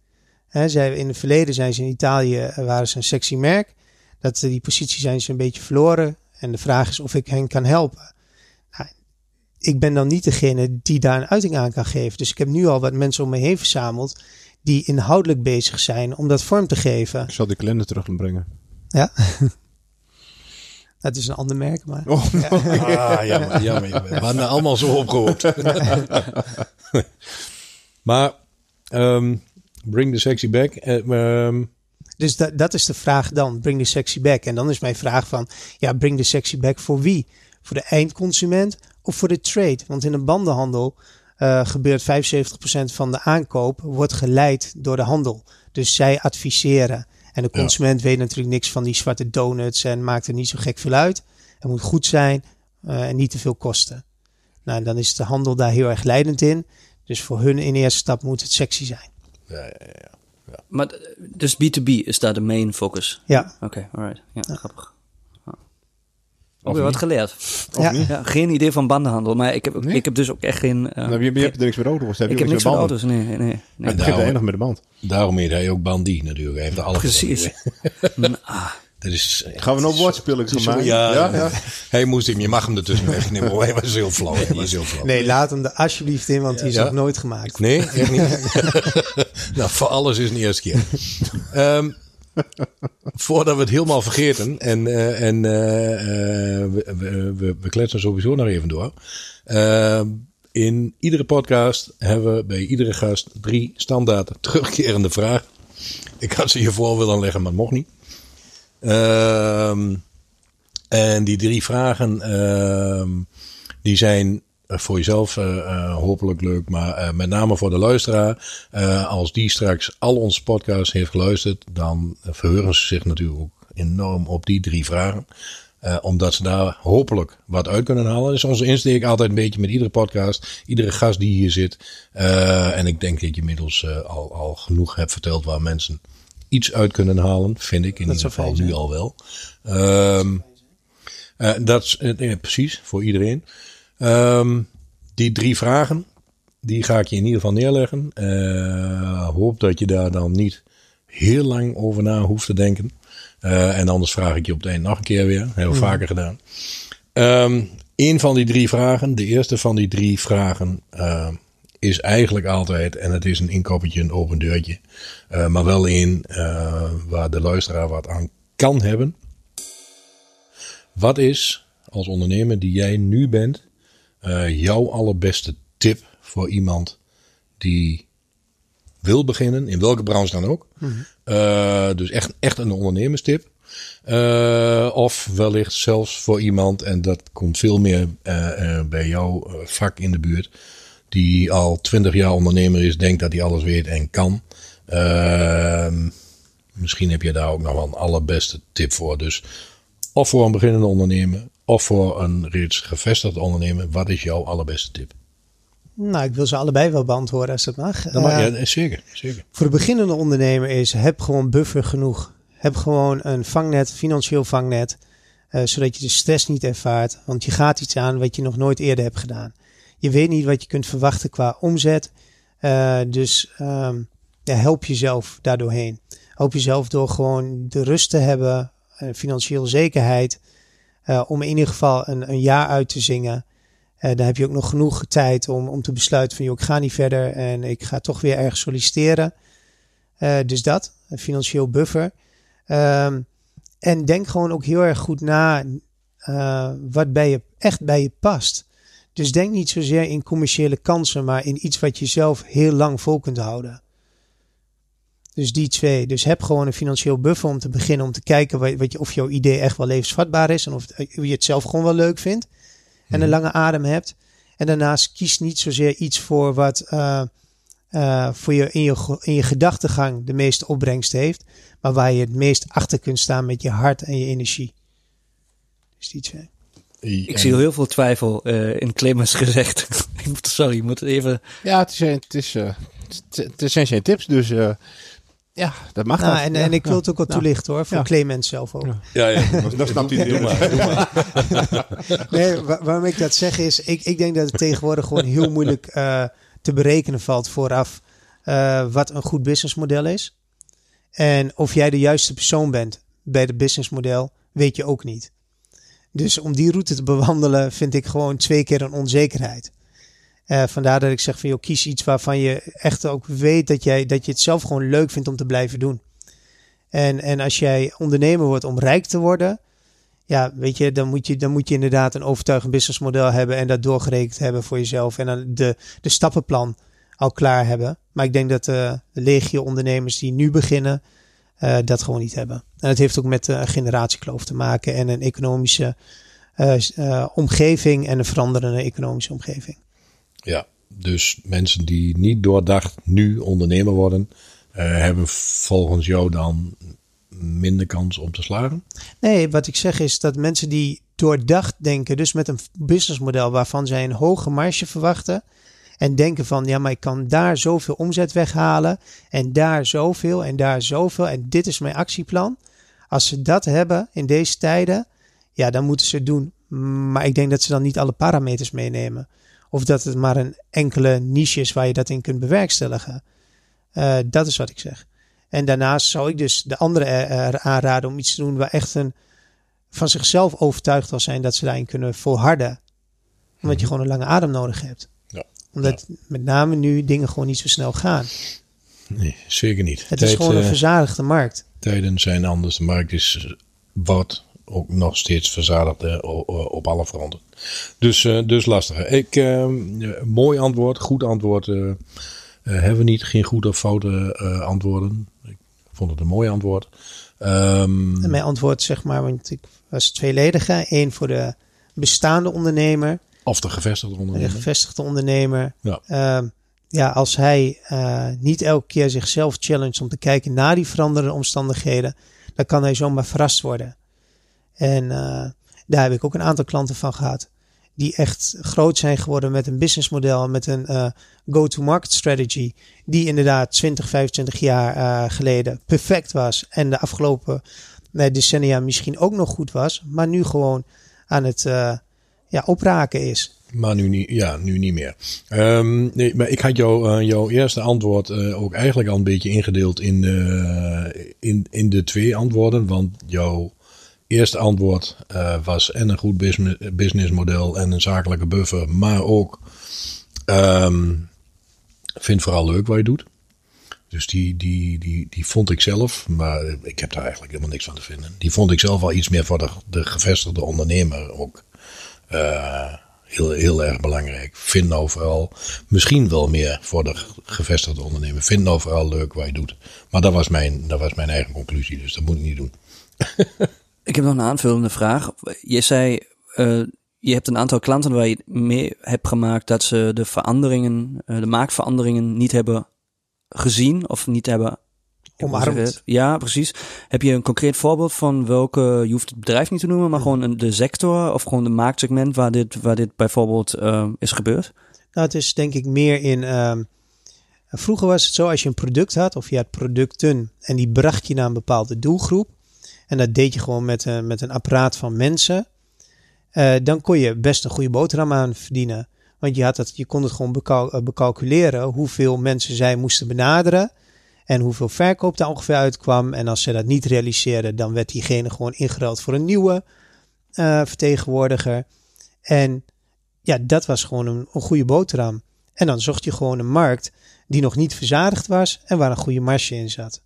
[SPEAKER 1] He, zij, in het verleden zijn ze in Italië, eh, waren ze een sexy merk. Dat, eh, die positie zijn ze een beetje verloren. En de vraag is of ik hen kan helpen. Nou, ik ben dan niet degene die daar een uiting aan kan geven. Dus ik heb nu al wat mensen om me heen verzameld die inhoudelijk bezig zijn om dat vorm te geven.
[SPEAKER 5] Ik zal die kalender terugbrengen.
[SPEAKER 1] Ja. Dat is een ander merk, maar...
[SPEAKER 2] Oh, ja. Ah, jammer, jammer. We hadden allemaal zo opgehoopt. maar, um, bring the sexy back. Um,
[SPEAKER 1] dus dat, dat is de vraag dan, bring the sexy back. En dan is mijn vraag van, ja, bring the sexy back voor wie? Voor de eindconsument of voor de trade? Want in een bandenhandel uh, gebeurt 75% van de aankoop wordt geleid door de handel. Dus zij adviseren. En de consument weet natuurlijk niks van die zwarte donuts en maakt er niet zo gek veel uit. Het moet goed zijn uh, en niet te veel kosten. Nou, dan is de handel daar heel erg leidend in. Dus voor hun in eerste stap moet het sexy zijn.
[SPEAKER 2] Ja, ja, ja. ja.
[SPEAKER 4] Maar dus B2B is daar de main focus?
[SPEAKER 1] Ja.
[SPEAKER 4] Oké, okay, alright. Ja, grappig. Of je wat geleerd. Ja. ja. geen idee van bandenhandel, maar ik heb, nee? ik heb dus ook echt geen...
[SPEAKER 5] Uh, nou, je, je hebt er niks met auto's.
[SPEAKER 4] Heb ik heb niks met auto's, nee. nee, nee.
[SPEAKER 5] Het begint eindig met de band.
[SPEAKER 2] Daarom heet hij ook Bandie natuurlijk. Hij heeft alle
[SPEAKER 4] Precies. ah.
[SPEAKER 2] Dat is,
[SPEAKER 5] Gaan we nog woordspelling gaan maken?
[SPEAKER 2] Ja, ja, ja. Hij moest hem, je mag hem ertussen wegnemen. Hij was heel flauw. Hij was heel flauw.
[SPEAKER 1] Nee, laat hem er alsjeblieft in, want hij is nog nooit gemaakt.
[SPEAKER 2] Nee, echt niet. nou, voor alles is een eerste keer. Um, voordat we het helemaal vergeten, en, uh, en uh, we, we, we, kletsen sowieso nog even door. In iedere podcast hebben we bij iedere gast drie standaard terugkerende vragen. Ik had ze hiervoor willen leggen, maar mocht niet. Ehm, en die drie vragen, ehm, die zijn eh, voor jezelf uh, hopelijk leuk, maar met name voor de luisteraar. als die straks al onze podcasts heeft geluisterd, dan verheugen ze zich natuurlijk ook enorm op die drie vragen. omdat ze daar hopelijk wat uit kunnen halen. Dat is onze insteek altijd een beetje met iedere podcast. Iedere gast die hier zit. en ik denk dat je inmiddels al, al genoeg hebt verteld waar mensen iets uit kunnen halen. Vind ik in dat ieder geval nu al wel. Um, dat is precies voor iedereen. Um, die drie vragen, die ga ik je in ieder geval neerleggen. Uh, hoop dat je daar dan niet heel lang over na hoeft te denken. Uh, en anders vraag ik je op het eind nog een keer weer. Heel mm. vaker gedaan. Um, een van die drie vragen, de eerste van die drie vragen, uh, is eigenlijk altijd, en het is een inkoppertje, een open deurtje. Uh, maar wel een waar de luisteraar wat aan kan hebben. Wat is als ondernemer die jij nu bent, uh, jouw allerbeste tip voor iemand die wil beginnen, in welke branche dan ook. Mm uh, dus echt, echt een ondernemerstip. Uh, of wellicht zelfs voor iemand, en dat komt veel meer bij jouw vak in de buurt, die al twintig jaar ondernemer is, denkt dat hij alles weet en kan. Ehm, misschien heb je daar ook nog wel een allerbeste tip voor. Dus of voor een beginnende ondernemer, of voor een reeds gevestigd ondernemer, wat is jouw allerbeste tip?
[SPEAKER 1] Nou, ik wil ze allebei wel beantwoorden als dat mag.
[SPEAKER 2] Dat mag uh, ja, zeker, zeker.
[SPEAKER 1] Voor de beginnende ondernemer is heb gewoon buffer genoeg. Heb gewoon een vangnet, financieel vangnet, uh, zodat je de stress niet ervaart. Want je gaat iets aan wat je nog nooit eerder hebt gedaan. Je weet niet wat je kunt verwachten qua omzet. Uh, dus um, ja, help jezelf daardoorheen. Help jezelf door gewoon de rust te hebben, financiële zekerheid. Uh, om in ieder geval een, een jaar uit te zingen. Uh, dan heb je ook nog genoeg tijd om, om te besluiten van, joh, ik ga niet verder en ik ga toch weer ergens solliciteren. Uh, dus dat, een financieel buffer. Um, en denk gewoon ook heel erg goed na wat bij je, echt bij je past. Dus denk niet zozeer in commerciële kansen, maar in iets wat je zelf heel lang vol kunt houden. Dus die twee. Dus heb gewoon een financieel buffer om te beginnen. Om te kijken wat, je, of jouw idee echt wel levensvatbaar is. En of je het zelf gewoon wel leuk vindt. En een mhm. lange adem hebt. En daarnaast kies niet zozeer iets voor wat uh, uh, voor je in, je in je gedachtegang de meeste opbrengst heeft, maar waar je het meest achter kunt staan met je hart en je energie. Dus die twee.
[SPEAKER 4] Ik zie heel veel twijfel uh, in Clemens gezegd. Sorry, je moet even.
[SPEAKER 5] Ja, het, is, het, is, het zijn zijn tips, dus ja, dat mag
[SPEAKER 1] nou, en, en ik wil het ook wel toelichten hoor, voor Clemens zelf ook.
[SPEAKER 2] Ja, ja.
[SPEAKER 5] dat snapt hij niet. maar.
[SPEAKER 1] nee, waarom ik dat zeg is, ik, ik denk dat het tegenwoordig gewoon heel moeilijk uh, te berekenen valt vooraf uh, wat een goed businessmodel is. En of jij de juiste persoon bent bij het businessmodel, weet je ook niet. Dus om die route te bewandelen vind ik gewoon twee keer een onzekerheid. Uh, vandaar dat ik zeg van joh, kies iets waarvan je echt ook weet dat, jij, dat je het zelf gewoon leuk vindt om te blijven doen. En, en als jij ondernemer wordt om rijk te worden, ja, weet je, dan moet je, dan moet je inderdaad een overtuigend businessmodel hebben en dat doorgerekend hebben voor jezelf. En dan de, de stappenplan al klaar hebben. Maar ik denk dat uh, de legio ondernemers die nu beginnen, uh, dat gewoon niet hebben. En het heeft ook met een generatiekloof te maken en een economische omgeving en een veranderende economische omgeving.
[SPEAKER 2] Ja, dus mensen die niet doordacht nu ondernemer worden, uh, hebben volgens jou dan minder kans om te slagen?
[SPEAKER 1] Nee, wat ik zeg is dat mensen die doordacht denken, dus met een businessmodel waarvan zij een hoge marge verwachten. En denken van, ja, maar ik kan daar zoveel omzet weghalen. En daar zoveel en daar zoveel. En dit is mijn actieplan. Als ze dat hebben in deze tijden, ja, dan moeten ze het doen. Maar ik denk dat ze dan niet alle parameters meenemen. Of dat het maar een enkele niche is waar je dat in kunt bewerkstelligen. Uh, dat is wat ik zeg. En daarnaast zou ik dus de anderen er, aanraden om iets te doen waar echt een van zichzelf overtuigd wil zijn dat ze daarin kunnen volharden. Omdat je mhm. gewoon een lange adem nodig hebt. Ja. Omdat met name nu dingen gewoon niet zo snel gaan.
[SPEAKER 2] Nee, zeker niet.
[SPEAKER 1] Het is gewoon een uh, verzadigde markt.
[SPEAKER 2] Tijden zijn anders. De markt is wat ook nog steeds verzadigd op alle fronten. Dus, uh, dus lastig. Ik, uh, mooi antwoord, goed antwoord uh, hebben we niet. Geen goed of foute antwoorden. Ik vond het een mooi antwoord. Um,
[SPEAKER 1] en mijn antwoord, zeg maar, want ik was tweeledig. Eén voor de bestaande ondernemer.
[SPEAKER 2] Of de gevestigde ondernemer.
[SPEAKER 1] De gevestigde ondernemer. Ja. Uh, ja, als hij uh, niet elke keer zichzelf challenge om te kijken naar die veranderende omstandigheden, dan kan hij zomaar verrast worden. En uh, daar heb ik ook een aantal klanten van gehad. Die echt groot zijn geworden met een businessmodel, met een uh, go-to-market strategy. Die inderdaad 20, 25 jaar uh, geleden perfect was. En de afgelopen decennia misschien ook nog goed was. Maar nu gewoon aan het ja, opraken is.
[SPEAKER 2] Maar nu niet, ja, nu niet meer. Um, nee, maar ik had jou, uh, jouw eerste antwoord ook eigenlijk al een beetje ingedeeld in, in, in de twee antwoorden. Want jouw eerste antwoord uh, was en een goed business, businessmodel en een zakelijke buffer, maar ook um, vind vooral leuk wat je doet. Dus die, die, die, die vond ik zelf, maar ik heb daar eigenlijk helemaal niks van te vinden. Die vond ik zelf al iets meer voor de, de gevestigde ondernemer ook uh, heel, heel erg belangrijk. Vind nou vooral, misschien wel meer voor de gevestigde ondernemer. Vind nou vooral leuk wat je doet. Maar dat was mijn, dat was mijn eigen conclusie, dus dat moet ik niet doen.
[SPEAKER 4] Ik heb nog een aanvullende vraag. Je zei, uh, je hebt een aantal klanten waar je mee hebt gemaakt dat ze de veranderingen, uh, de maakveranderingen niet hebben gezien of niet hebben
[SPEAKER 1] omarmd.
[SPEAKER 4] Ja, precies. Heb je een concreet voorbeeld van welke, je hoeft het bedrijf niet te noemen, maar gewoon de sector of gewoon de marktsegment waar dit, waar dit bijvoorbeeld uh, is gebeurd?
[SPEAKER 1] Nou, het is denk ik meer in. Uh, vroeger was het zo, als je een product had of je had producten en die bracht je naar een bepaalde doelgroep, en dat deed je gewoon met, uh, met een apparaat van mensen. Uh, dan kon je best een goede boterham aan verdienen. Want je, had het, je kon het gewoon becal uh, becalculeren hoeveel mensen zij moesten benaderen. En hoeveel verkoop daar ongeveer uitkwam. En als ze dat niet realiseerden, dan werd diegene gewoon ingeruild voor een nieuwe vertegenwoordiger. En ja, dat was gewoon een, een goede boterham. En dan zocht je gewoon een markt die nog niet verzadigd was en waar een goede marge in zat.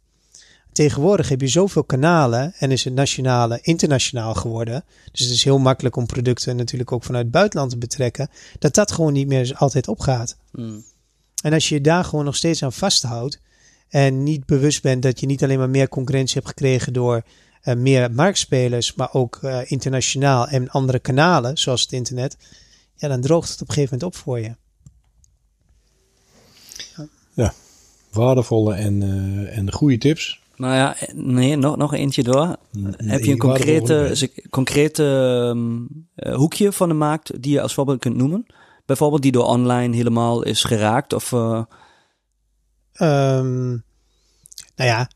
[SPEAKER 1] Tegenwoordig heb je zoveel kanalen en is het nationale internationaal geworden. Dus het is heel makkelijk om producten natuurlijk ook vanuit het buitenland te betrekken. Dat dat gewoon niet meer altijd opgaat. Mm. En als je daar gewoon nog steeds aan vasthoudt. En niet bewust bent dat je niet alleen maar meer concurrentie hebt gekregen door uh, meer marktspelers. Maar ook uh, internationaal en andere kanalen zoals het internet. ja, dan droogt het op een gegeven moment op voor je.
[SPEAKER 2] Waardevolle en, eh, en goede tips.
[SPEAKER 4] Nou ja, nee, nog, nog eentje door. Heb je een concrete, concrete ehm, eh, hoekje van de markt die je als voorbeeld kunt noemen? Bijvoorbeeld die door online helemaal is geraakt of... eh,
[SPEAKER 1] Ehm, nou ja,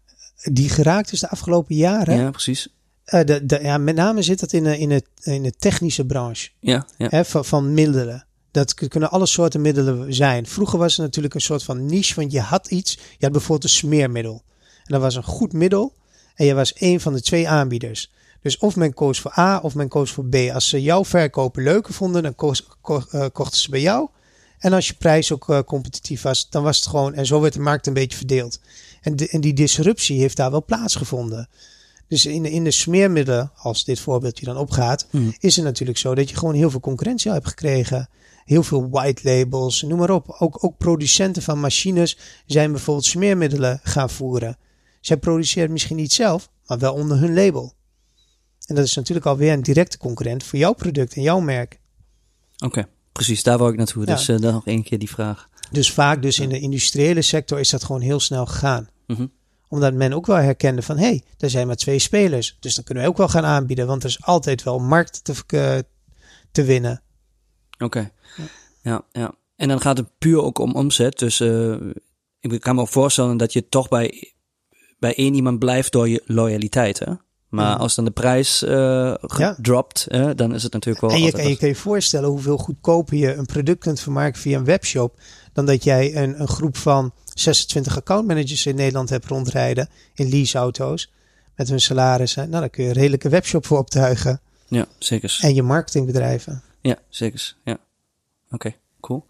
[SPEAKER 1] die geraakt is de afgelopen jaren.
[SPEAKER 4] ja, precies.
[SPEAKER 1] Eh, de, de, ja, met name zit dat in de, in de, in de technische branche
[SPEAKER 4] Ja, ja.
[SPEAKER 1] hè, van, van middelen. Dat kunnen alle soorten middelen zijn. Vroeger was het natuurlijk een soort van niche, want je had iets. Je had bijvoorbeeld een smeermiddel. Dat was een goed middel. En je was één van de twee aanbieders. Dus of men koos voor A of men koos voor B. Als ze jouw verkopen leuker vonden, dan koos, ko- eh, kochten ze bij jou. En als je prijs ook eh, competitief was, dan was het gewoon. En zo werd de markt een beetje verdeeld. En, de- en die disruptie heeft daar wel plaatsgevonden. Dus in de, in de smeermiddelen, als dit voorbeeldje dan opgaat,
[SPEAKER 4] Hmm.
[SPEAKER 1] is het natuurlijk zo dat je gewoon heel veel concurrentie hebt gekregen. Heel veel white labels, noem maar op. Ook, ook producenten van machines zijn bijvoorbeeld smeermiddelen gaan voeren. Zij produceren misschien niet zelf, maar wel onder hun label. En dat is natuurlijk alweer een directe concurrent voor jouw product en jouw merk.
[SPEAKER 4] Oké, precies. Daar wou ik naartoe.
[SPEAKER 1] Ja.
[SPEAKER 4] Dus eh, dan nog één keer die vraag.
[SPEAKER 1] Dus vaak dus in de industriële sector is dat gewoon heel snel gegaan.
[SPEAKER 4] Mhm.
[SPEAKER 1] Omdat men ook wel herkende van, hé, hey, er zijn maar twee spelers. Dus dan kunnen we ook wel gaan aanbieden, want er is altijd wel markt te, verk- te winnen.
[SPEAKER 4] Oké. Ja, ja. En dan gaat het puur ook om omzet. Dus eh, ik kan me ook voorstellen dat je toch bij, bij één iemand blijft door je loyaliteit. Hè? Maar als dan de prijs eh
[SPEAKER 1] Ja.
[SPEAKER 4] dropt, hè, dan is het natuurlijk wel.
[SPEAKER 1] En je, kan je voorstellen hoeveel goedkoper je een product kunt vermarkten via een webshop. Dan dat jij een, een groep van 26 accountmanagers in Nederland hebt rondrijden in leaseauto's. Met hun salarissen. Nou, daar kun je een redelijke webshop voor optuigen.
[SPEAKER 4] Ja, zeker.
[SPEAKER 1] En je marketingbedrijven.
[SPEAKER 4] Ja, zeker. Ja. Oké, cool.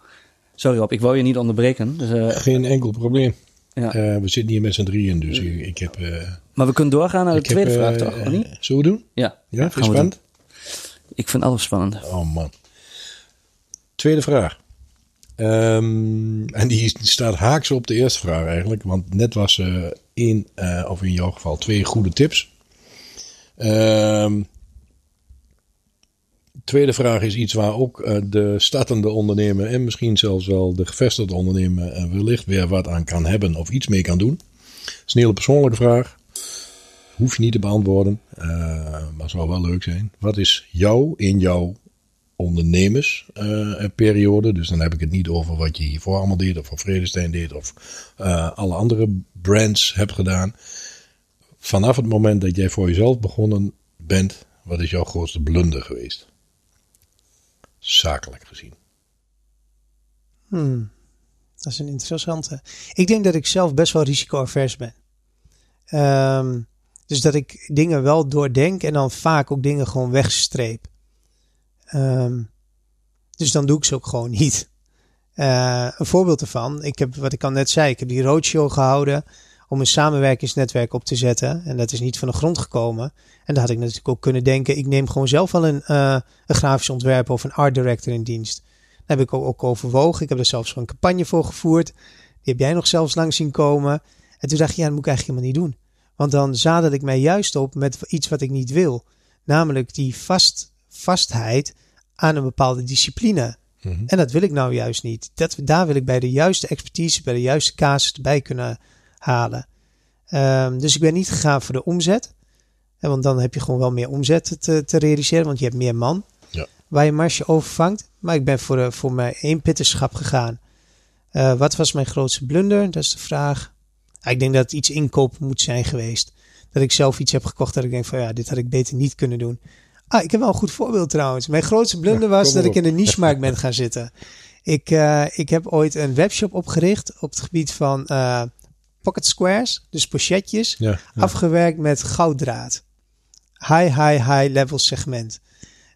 [SPEAKER 4] Sorry Rob, ik wou je niet onderbreken. Dus, eh,
[SPEAKER 2] Geen enkel probleem.
[SPEAKER 4] Ja.
[SPEAKER 2] Eh, we zitten hier met z'n drieën, dus ik, ik heb... eh,
[SPEAKER 4] maar we kunnen doorgaan naar de
[SPEAKER 2] heb,
[SPEAKER 4] tweede vraag,
[SPEAKER 2] eh,
[SPEAKER 4] toch? Of niet?
[SPEAKER 2] Zullen we doen?
[SPEAKER 4] Ja,
[SPEAKER 2] Ja, vind spannend?
[SPEAKER 4] Ik vind alles spannend.
[SPEAKER 2] Oh man. Tweede vraag. Ehm, en die staat haaks op de eerste vraag eigenlijk. Want net was één, of in jouw geval twee goede tips. Ehm, tweede vraag is iets waar ook eh, de startende ondernemer en misschien zelfs wel de gevestigde ondernemer eh, wellicht weer wat aan kan hebben of iets mee kan doen. Het is een hele persoonlijke vraag. Hoef je niet te beantwoorden, eh, maar zou wel leuk zijn. Wat is jou in jouw ondernemersperiode. dus dan heb ik het niet over wat je hiervoor allemaal deed, of voor Vredestein deed, of alle andere brands hebt gedaan. Vanaf het moment dat jij voor jezelf begonnen bent, wat is jouw grootste blunder geweest? Zakelijk gezien.
[SPEAKER 1] Hmm, dat is een interessante. Ik denk dat ik zelf best wel risicoavers ben. Ehm, dus dat ik dingen wel doordenk en dan vaak ook dingen gewoon wegstreep. Ehm, dus dan doe ik ze ook gewoon niet. Eh, een voorbeeld ervan, ik heb wat ik al net zei, ik heb die roadshow gehouden om een samenwerkingsnetwerk op te zetten. En dat is niet van de grond gekomen. En daar had ik natuurlijk ook kunnen denken, ik neem gewoon zelf wel een, eh, een grafisch ontwerper of een art director in dienst. Dat heb ik ook, ook overwogen. Ik heb er zelfs een campagne voor gevoerd. Die heb jij nog zelfs lang zien komen. En toen dacht je, ja, dat moet ik eigenlijk helemaal niet doen. Want dan zadel ik mij juist op met iets wat ik niet wil. Namelijk die vast, vastheid aan een bepaalde discipline.
[SPEAKER 2] Mhm.
[SPEAKER 1] En dat wil ik nou juist niet. Dat, daar wil ik bij de juiste expertise, bij de juiste casus erbij kunnen halen. Ehm, dus ik ben niet gegaan voor de omzet. En want dan heb je gewoon wel meer omzet te, te realiseren, want je hebt meer man
[SPEAKER 2] Ja.
[SPEAKER 1] waar je marge over vangt. Maar ik ben voor, de, voor mijn eenpitterschap gegaan. Eh, wat was mijn grootste blunder? Dat is de vraag. Ik denk dat het iets inkoop moet zijn geweest. Dat ik zelf iets heb gekocht dat ik denk van ja, dit had ik beter niet kunnen doen. Ah, ik heb wel een goed voorbeeld trouwens. Mijn grootste blunder was dat ik in de niche-markt ben gaan zitten. Ik, eh, ik heb ooit een webshop opgericht op het gebied van eh, pocket squares, dus pochetjes,
[SPEAKER 2] Ja, ja.
[SPEAKER 1] afgewerkt met gouddraad. High, high, high level segment.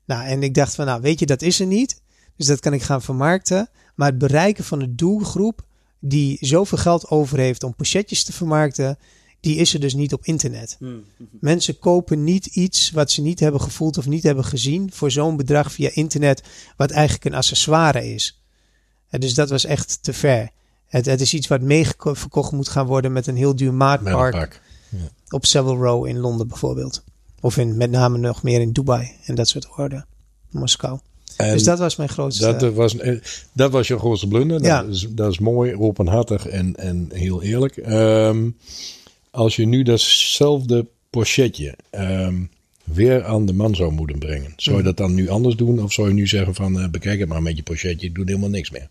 [SPEAKER 1] Nou, en ik dacht van, nou, weet je, dat is er niet. Dus dat kan ik gaan vermarkten. Maar het bereiken van de doelgroep die zoveel geld over heeft om pochetjes te vermarkten, die is er dus niet op internet. Mensen kopen niet iets wat ze niet hebben gevoeld of niet hebben gezien voor zo'n bedrag via internet, wat eigenlijk een accessoire is. En dus dat was echt te ver. Het, het is iets wat meeverkocht moet gaan worden met een heel duur maatpark
[SPEAKER 2] pak.
[SPEAKER 1] op Savile Row in Londen bijvoorbeeld. Of in, met name nog meer in Dubai en dat soort orde. Moskou.
[SPEAKER 2] En
[SPEAKER 1] dus dat was mijn grootste...
[SPEAKER 2] dat, was, eh, dat was je grootste blunder.
[SPEAKER 1] Ja.
[SPEAKER 2] Dat, is, dat is mooi, openhartig en, en heel eerlijk. Ehm, als je nu datzelfde pochetje ehm, weer aan de man zou moeten brengen. Zou je
[SPEAKER 1] Mhm.
[SPEAKER 2] dat dan nu anders doen? Of zou je nu zeggen van eh, bekijk het maar met je pochetje. Ik doe helemaal niks meer.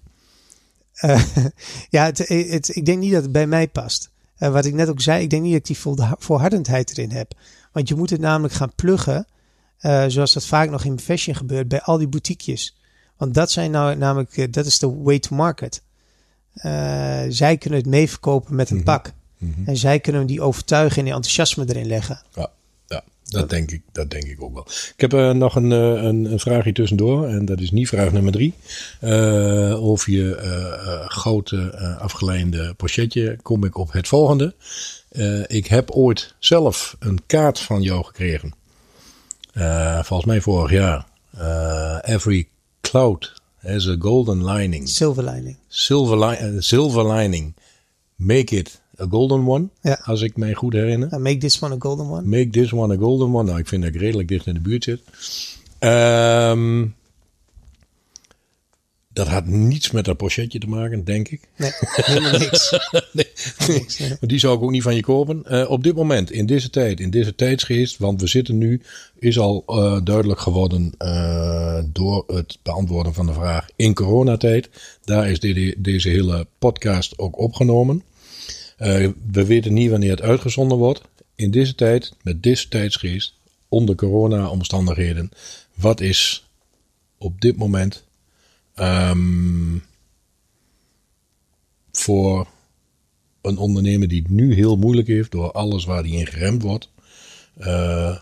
[SPEAKER 1] Eh, ja, het, het, ik denk niet dat het bij mij past. Eh, wat ik net ook zei, ik denk niet dat ik die volha- volhardendheid erin heb. Want je moet het namelijk gaan pluggen, eh, zoals dat vaak nog in fashion gebeurt, bij al die boutiquejes. Want dat zijn nou namelijk, eh, dat is de way to market. Eh, zij kunnen het meeverkopen met een
[SPEAKER 2] Mhm.
[SPEAKER 1] pak. En zij kunnen die overtuigen en die enthousiasme erin leggen.
[SPEAKER 2] Ja dat, denk ik, dat denk ik ook wel. Ik heb eh, nog een, eh, een, een vraagje tussendoor. En dat is niet vraag nummer drie. Eh, over je grote afgeleide pochetje kom ik op het volgende. Ik heb ooit zelf een kaart van jou gekregen. Volgens mij vorig jaar. Every cloud has a golden lining.
[SPEAKER 1] Silver lining.
[SPEAKER 2] Silver, li- silver lining. Make it a golden one.
[SPEAKER 1] Ja.
[SPEAKER 2] Als ik mij goed herinner.
[SPEAKER 1] Uh, make this one a golden one.
[SPEAKER 2] Make this one a golden one. Nou, ik vind dat ik redelijk dicht in de buurt zit. Ehm, dat had niets met dat pochetje te maken, denk ik.
[SPEAKER 1] Nee, helemaal niks.
[SPEAKER 2] nee,
[SPEAKER 1] Niks,
[SPEAKER 2] die zou ik ook niet van je kopen. Eh, op dit moment, in deze tijd, in deze tijdsgeest, want we zitten nu, is al eh, duidelijk geworden eh, door het beantwoorden van de vraag in coronatijd. Daar is de- deze hele podcast ook opgenomen. Eh, we weten niet wanneer het uitgezonden wordt. In deze tijd, met deze tijdsgeest, onder corona-omstandigheden, wat is op dit moment ehm, voor een ondernemer die het nu heel moeilijk heeft door alles waar hij in geremd wordt, eh,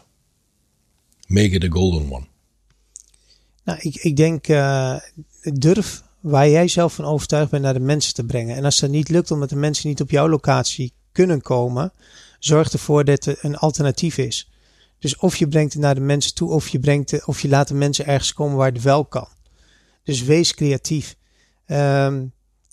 [SPEAKER 2] make it a golden one.
[SPEAKER 1] Nou, ik, ik denk, eh, durf waar jij zelf van overtuigd bent naar de mensen te brengen. En als dat niet lukt omdat de mensen niet op jouw locatie kunnen komen, zorg ervoor dat er een alternatief is. Dus of je brengt het naar de mensen toe, of je, brengt het, of je laat de mensen ergens komen waar het wel kan. Dus wees creatief. Ehm,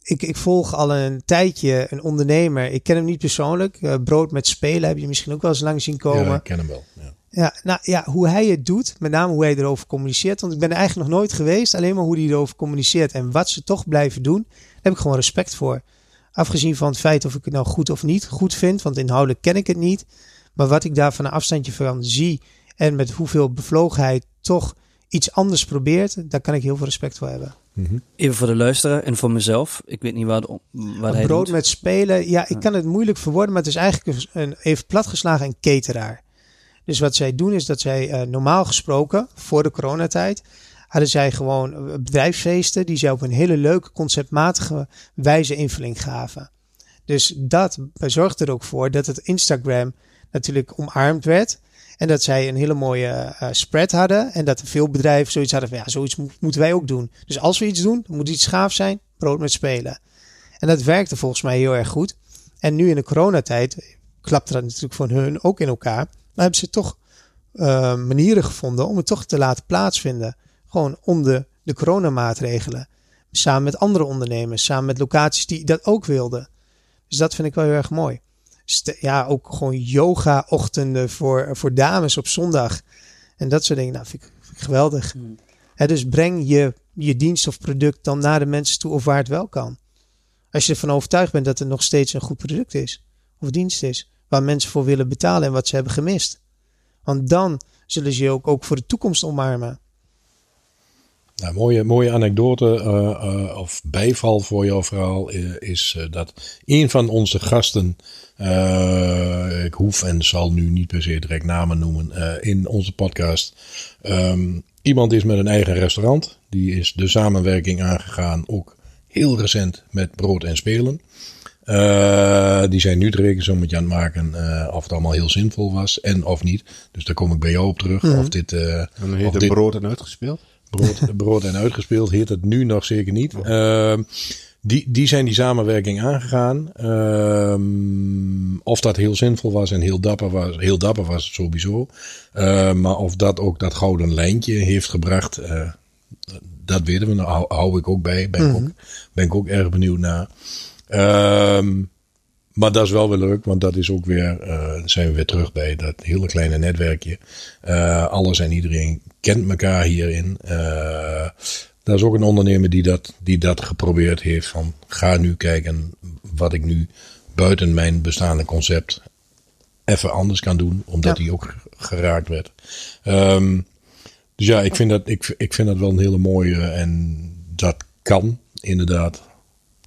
[SPEAKER 1] ik, ik volg al een tijdje een ondernemer. Ik ken hem niet persoonlijk. Eh, brood met spelen heb je misschien ook wel eens lang zien komen.
[SPEAKER 2] Ja, ik ken hem wel. Ja.
[SPEAKER 1] Ja, nou ja, hoe hij het doet, met name hoe hij erover communiceert. Want ik ben er eigenlijk nog nooit geweest, alleen maar hoe hij erover communiceert en wat ze toch blijven doen, daar heb ik gewoon respect voor. Afgezien van het feit of ik het nou goed of niet goed vind, want inhoudelijk ken ik het niet. Maar wat ik daar van een afstandje van zie en met hoeveel bevlogenheid toch iets anders probeert, daar kan ik heel veel respect voor hebben.
[SPEAKER 4] Even voor de luisteraar en voor mezelf. Ik weet niet waar, de, waar hij
[SPEAKER 1] brood
[SPEAKER 4] doet.
[SPEAKER 1] met spelen, ja, ik kan het moeilijk verwoorden, maar het is eigenlijk een, even platgeslagen een cateraar. Dus wat zij doen is dat zij eh, normaal gesproken, voor de coronatijd, hadden zij gewoon eh, bedrijfsfeesten die zij op een hele leuke, conceptmatige wijze invulling gaven. Dus dat zorgde er ook voor dat het Instagram natuurlijk omarmd werd. En dat zij een hele mooie eh, spread hadden. En dat veel bedrijven zoiets hadden van ja, zoiets mo- moeten wij ook doen. Dus als we iets doen, moet iets gaaf zijn. Brood met spelen. En dat werkte volgens mij heel erg goed. En nu in de coronatijd klapte dat natuurlijk voor hun ook in elkaar. Maar hebben ze toch eh, manieren gevonden om het toch te laten plaatsvinden. Gewoon onder de coronamaatregelen. Samen met andere ondernemers, samen met locaties die dat ook wilden. Dus dat vind ik wel heel erg mooi. St- ja, ook gewoon yoga-ochtenden voor, voor dames op zondag. En dat soort dingen, nou, vind ik, vind ik geweldig. Hè, dus breng je, je dienst of product dan naar de mensen toe of waar het wel kan. Als je ervan overtuigd bent dat het nog steeds een goed product is of dienst is, waar mensen voor willen betalen en wat ze hebben gemist. Want dan zullen ze je ook, ook voor de toekomst omarmen.
[SPEAKER 2] Nou, mooie, mooie anekdote eh, eh, of bijval voor jouw verhaal eh, is dat een van onze gasten, ik hoef en zal nu niet per se direct namen noemen, in onze podcast, ehm, iemand is met een eigen restaurant. Die is de samenwerking aangegaan, ook heel recent met Brood en Spelen. Eh, die zijn nu de rekensommetje aan het maken eh, of het allemaal heel zinvol was en of niet. Dus daar kom ik bij jou op terug. Of dit, eh,
[SPEAKER 5] En dan
[SPEAKER 2] of
[SPEAKER 5] heet het
[SPEAKER 2] dit
[SPEAKER 5] brood en uitgespeeld.
[SPEAKER 2] brood, brood en uitgespeeld heet het nu nog zeker niet. Ehm, die, die zijn die samenwerking aangegaan. Ehm, of dat heel zinvol was en heel dapper was, heel dapper was het sowieso. Ehm, maar of dat ook dat gouden lijntje heeft gebracht, eh, dat weten we. Nou, hou, hou ik ook bij. Ben, ik ook, ben ik ook erg benieuwd naar. Ehm, Maar dat is wel weer leuk, want dat is ook weer, eh, zijn we weer terug bij dat hele kleine netwerkje. Eh, alles en iedereen kent elkaar hierin. Uh, dat is ook een ondernemer die dat, die dat geprobeerd heeft. Van ga nu kijken wat ik nu buiten mijn bestaande concept even anders kan doen. Omdat hij ook geraakt werd. Um, dus ja, ik vind, dat, ik, ik vind dat wel een hele mooie. En dat kan inderdaad,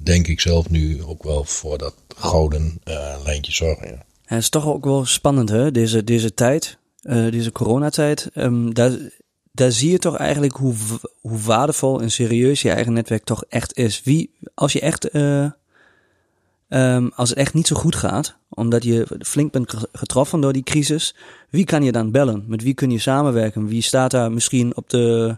[SPEAKER 2] denk ik zelf nu ook wel voor dat gouden uh, lijntje zorgen.
[SPEAKER 4] Het is toch ook wel spannend, hè? Deze, deze tijd, uh, deze coronatijd. Um, daar, daar zie je toch eigenlijk hoe, hoe waardevol en serieus je eigen netwerk toch echt is. Wie, als je echt, uh, als het echt niet zo goed gaat, omdat je flink bent getroffen door die crisis, wie kan je dan bellen? Met wie kun je samenwerken? Wie staat daar misschien op de,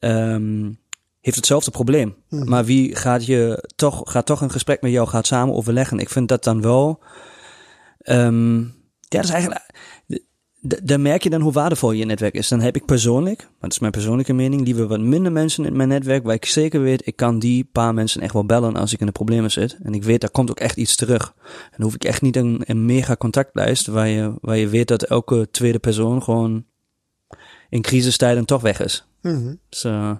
[SPEAKER 4] um, heeft hetzelfde probleem. Hmm. Maar wie gaat je toch, gaat toch een gesprek met jou, gaat samen overleggen. Ik vind dat dan wel, um, ja, dat is eigenlijk, daar merk je dan hoe waardevol je netwerk is. Dan heb ik persoonlijk, maar dat is mijn persoonlijke mening, liever wat minder mensen in mijn netwerk, waar ik zeker weet, ik kan die paar mensen echt wel bellen als ik in de problemen zit. En ik weet, daar komt ook echt iets terug. En dan hoef ik echt niet een, een mega contactlijst, waar je, waar je weet dat elke tweede persoon gewoon in crisistijden toch weg is.
[SPEAKER 1] Mm
[SPEAKER 4] Dus uh,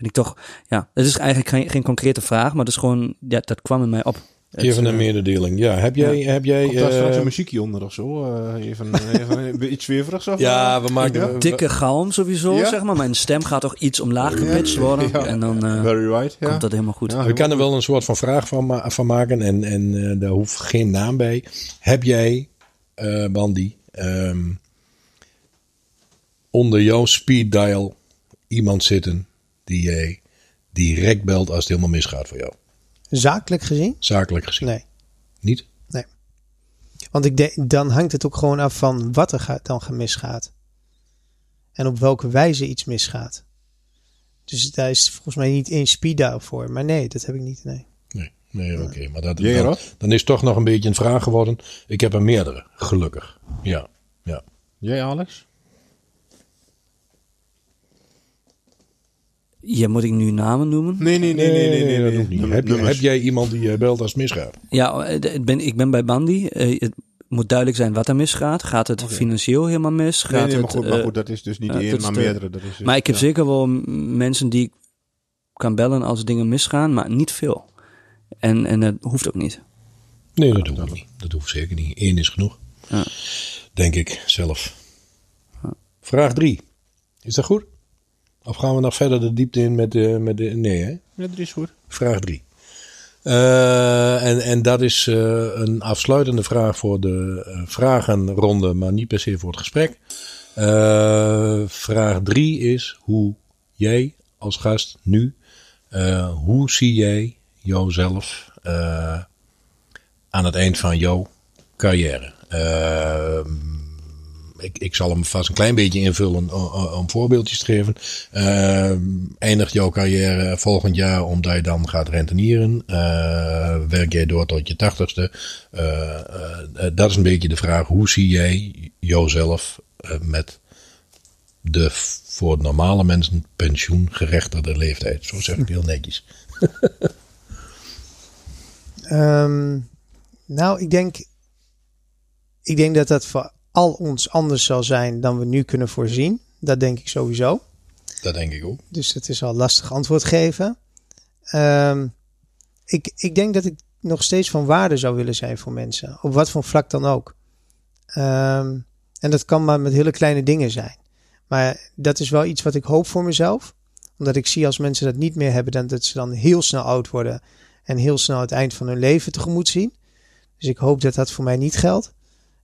[SPEAKER 4] vind ik toch, ja, het is eigenlijk geen, geen concrete vraag, maar het is gewoon, ja, dat kwam in mij op.
[SPEAKER 2] Even een mededeling. Ja, heb jij... Ja. Heb jij
[SPEAKER 5] Komt daar straks een muziekje onder of zo? Uh, even, even iets zweeverigs of
[SPEAKER 2] Ja, we maken... Ja.
[SPEAKER 4] Dikke galm sowieso, ja? zeg maar. Mijn stem gaat toch iets omlaag gepitcht worden. En dan uh,
[SPEAKER 5] Very right,
[SPEAKER 4] komt dat helemaal goed.
[SPEAKER 2] we kunnen er wel een soort van vraag van, ma van maken. En, en uh, daar hoeft geen naam bij. Heb jij, Bandy, um, onder jouw speed dial iemand zitten die jij direct belt als het helemaal misgaat voor jou?
[SPEAKER 1] Zakelijk gezien?
[SPEAKER 2] Zakelijk gezien.
[SPEAKER 1] Nee.
[SPEAKER 2] Niet?
[SPEAKER 1] Nee. Want ik denk, dan hangt het ook gewoon af van wat er gaat, dan misgaat. En op welke wijze iets misgaat. Dus daar is volgens mij niet één speed voor. Maar nee, dat heb ik niet. Nee.
[SPEAKER 2] Nee, nee oké. Okay. Maar dat, dan, dan is toch nog een beetje een vraag geworden. Ik heb er meerdere, gelukkig. Ja, ja.
[SPEAKER 5] Jij, Alex?
[SPEAKER 4] Ja, moet ik nu namen noemen?
[SPEAKER 5] Nee, nee, nee, nee, nee, nee,
[SPEAKER 2] dat hoeft niet. Heb, heb, jij iemand die belt als het misgaat?
[SPEAKER 4] Ja, ik ben, ik ben bij Bandy. Het moet duidelijk zijn wat er misgaat. Gaat het okay. financieel helemaal mis? Gaat
[SPEAKER 5] nee, nee, maar,
[SPEAKER 4] het,
[SPEAKER 5] goed, maar goed, dat is dus niet één, maar meerdere. Dat is
[SPEAKER 4] maar ik heb ja. zeker wel mensen die ik kan bellen als dingen misgaan, maar niet veel. En, en dat hoeft ook niet.
[SPEAKER 2] Nee, dat hoeft niet. Dat hoeft zeker niet. Eén is genoeg.
[SPEAKER 4] Ja.
[SPEAKER 2] Denk ik zelf. Vraag drie. Is dat goed? Of gaan we nog verder de diepte in met de. Met de nee, hè?
[SPEAKER 5] Ja, dat is goed.
[SPEAKER 2] Vraag 3. Uh, en, en dat is uh, een afsluitende vraag voor de uh, vragenronde, maar niet per se voor het gesprek. vraag 3 is hoe jij als gast nu, hoe zie jij jouzelf aan het eind van jouw carrière? Ik, ik zal hem vast een klein beetje invullen om voorbeeldjes te geven. Uh, eindigt jouw carrière volgend jaar omdat je dan gaat rentenieren? Uh, werk jij door tot je tachtigste? Uh, dat is een beetje de vraag. Hoe zie jij jouzelf met de voor normale mensen pensioengerechtigde leeftijd? Zo zeg ik heel netjes.
[SPEAKER 1] nou, ik denk, ik denk dat dat al ons anders zal zijn dan we nu kunnen voorzien. Dat denk ik sowieso.
[SPEAKER 2] Dat denk ik ook.
[SPEAKER 1] Dus het is al lastig antwoord geven. Um, ik, ik denk dat ik nog steeds van waarde zou willen zijn voor mensen. Op wat voor vlak dan ook. Um, en dat kan maar met hele kleine dingen zijn. Maar dat is wel iets wat ik hoop voor mezelf. Omdat ik zie als mensen dat niet meer hebben, dan dat ze dan heel snel oud worden. En heel snel het eind van hun leven tegemoet zien. Dus ik hoop dat dat voor mij niet geldt.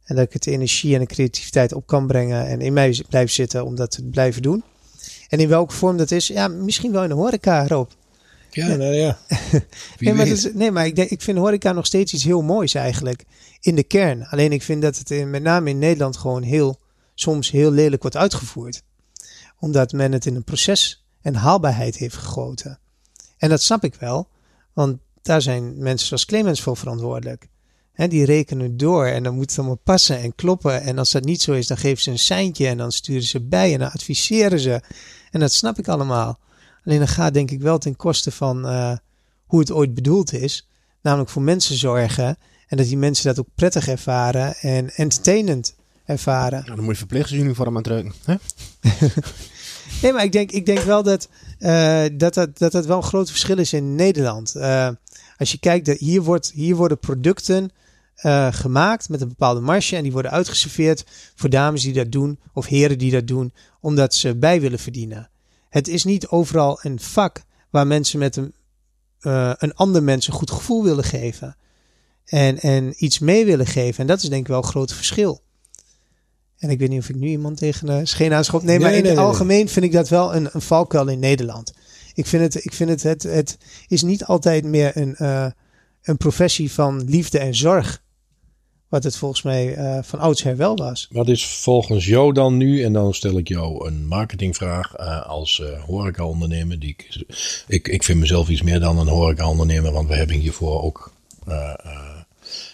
[SPEAKER 1] En dat ik het de energie en de creativiteit op kan brengen en in mij blijf zitten om dat te blijven doen. En in welke vorm dat is, ja, misschien wel in de horeca, Rob.
[SPEAKER 2] Ja, nou ja.
[SPEAKER 1] nee, maar is, nee, maar ik, denk, ik vind horeca nog steeds iets heel moois eigenlijk. In de kern. Alleen ik vind dat het in, met name in Nederland gewoon heel, soms heel lelijk wordt uitgevoerd. Omdat men het in een proces en haalbaarheid heeft gegoten. En dat snap ik wel. Want daar zijn mensen zoals Clemens voor verantwoordelijk die rekenen door en dan moet het allemaal passen en kloppen. En als dat niet zo is, dan geven ze een seintje en dan sturen ze bij en dan adviseren ze. En dat snap ik allemaal. Alleen dan gaat denk ik wel ten koste van uh, hoe het ooit bedoeld is. Namelijk voor mensen zorgen. En dat die mensen dat ook prettig ervaren en entertainend ervaren.
[SPEAKER 5] Nou, dan moet je verpleegstersuniform aantrekken. Hè?
[SPEAKER 1] Nee, maar ik denk, ik denk wel dat, eh, dat, dat, dat dat wel een groot verschil is in Nederland. Eh, als je kijkt, dat hier, wordt, hier worden producten eh, gemaakt met een bepaalde marge. En die worden uitgeserveerd voor dames die dat doen. Of heren die dat doen. Omdat ze bij willen verdienen. Het is niet overal een vak waar mensen met een, eh, een ander mens een goed gevoel willen geven. En, en iets mee willen geven. En dat is denk ik wel een groot verschil. En ik weet niet of ik nu iemand tegen de scheen aanschop. Nee, maar in
[SPEAKER 2] nee,
[SPEAKER 1] het
[SPEAKER 2] nee,
[SPEAKER 1] algemeen vind ik dat wel een, een valkuil in Nederland. Ik vind het, ik vind het, het, het is niet altijd meer een, eh, een professie van liefde en zorg. Wat het volgens mij eh, van oudsher wel was.
[SPEAKER 2] Wat is volgens jou dan nu, en dan stel ik jou een marketingvraag eh, als eh horeca-ondernemer. Die ik, ik, ik vind mezelf iets meer dan een horeca-ondernemer, want we hebben hiervoor ook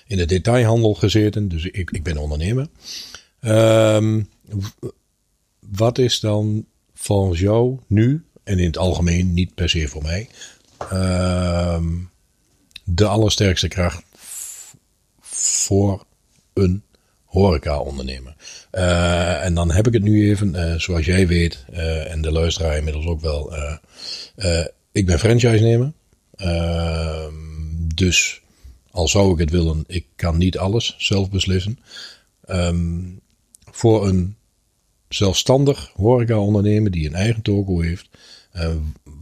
[SPEAKER 2] in de detailhandel gezeten. Dus ik, ik ben ondernemer. Ehm, wat is dan volgens jou nu, en in het algemeen niet per se voor mij, ehm, de allersterkste kracht voor een horeca-ondernemer. Eh, en dan heb ik het nu even, eh, zoals jij weet, eh, en de luisteraar inmiddels ook wel. ik ben franchise-nemer. Ehm, dus al zou ik het willen, ik kan niet alles zelf beslissen. Ehm, voor een zelfstandig horeca-ondernemer die een eigen toko heeft.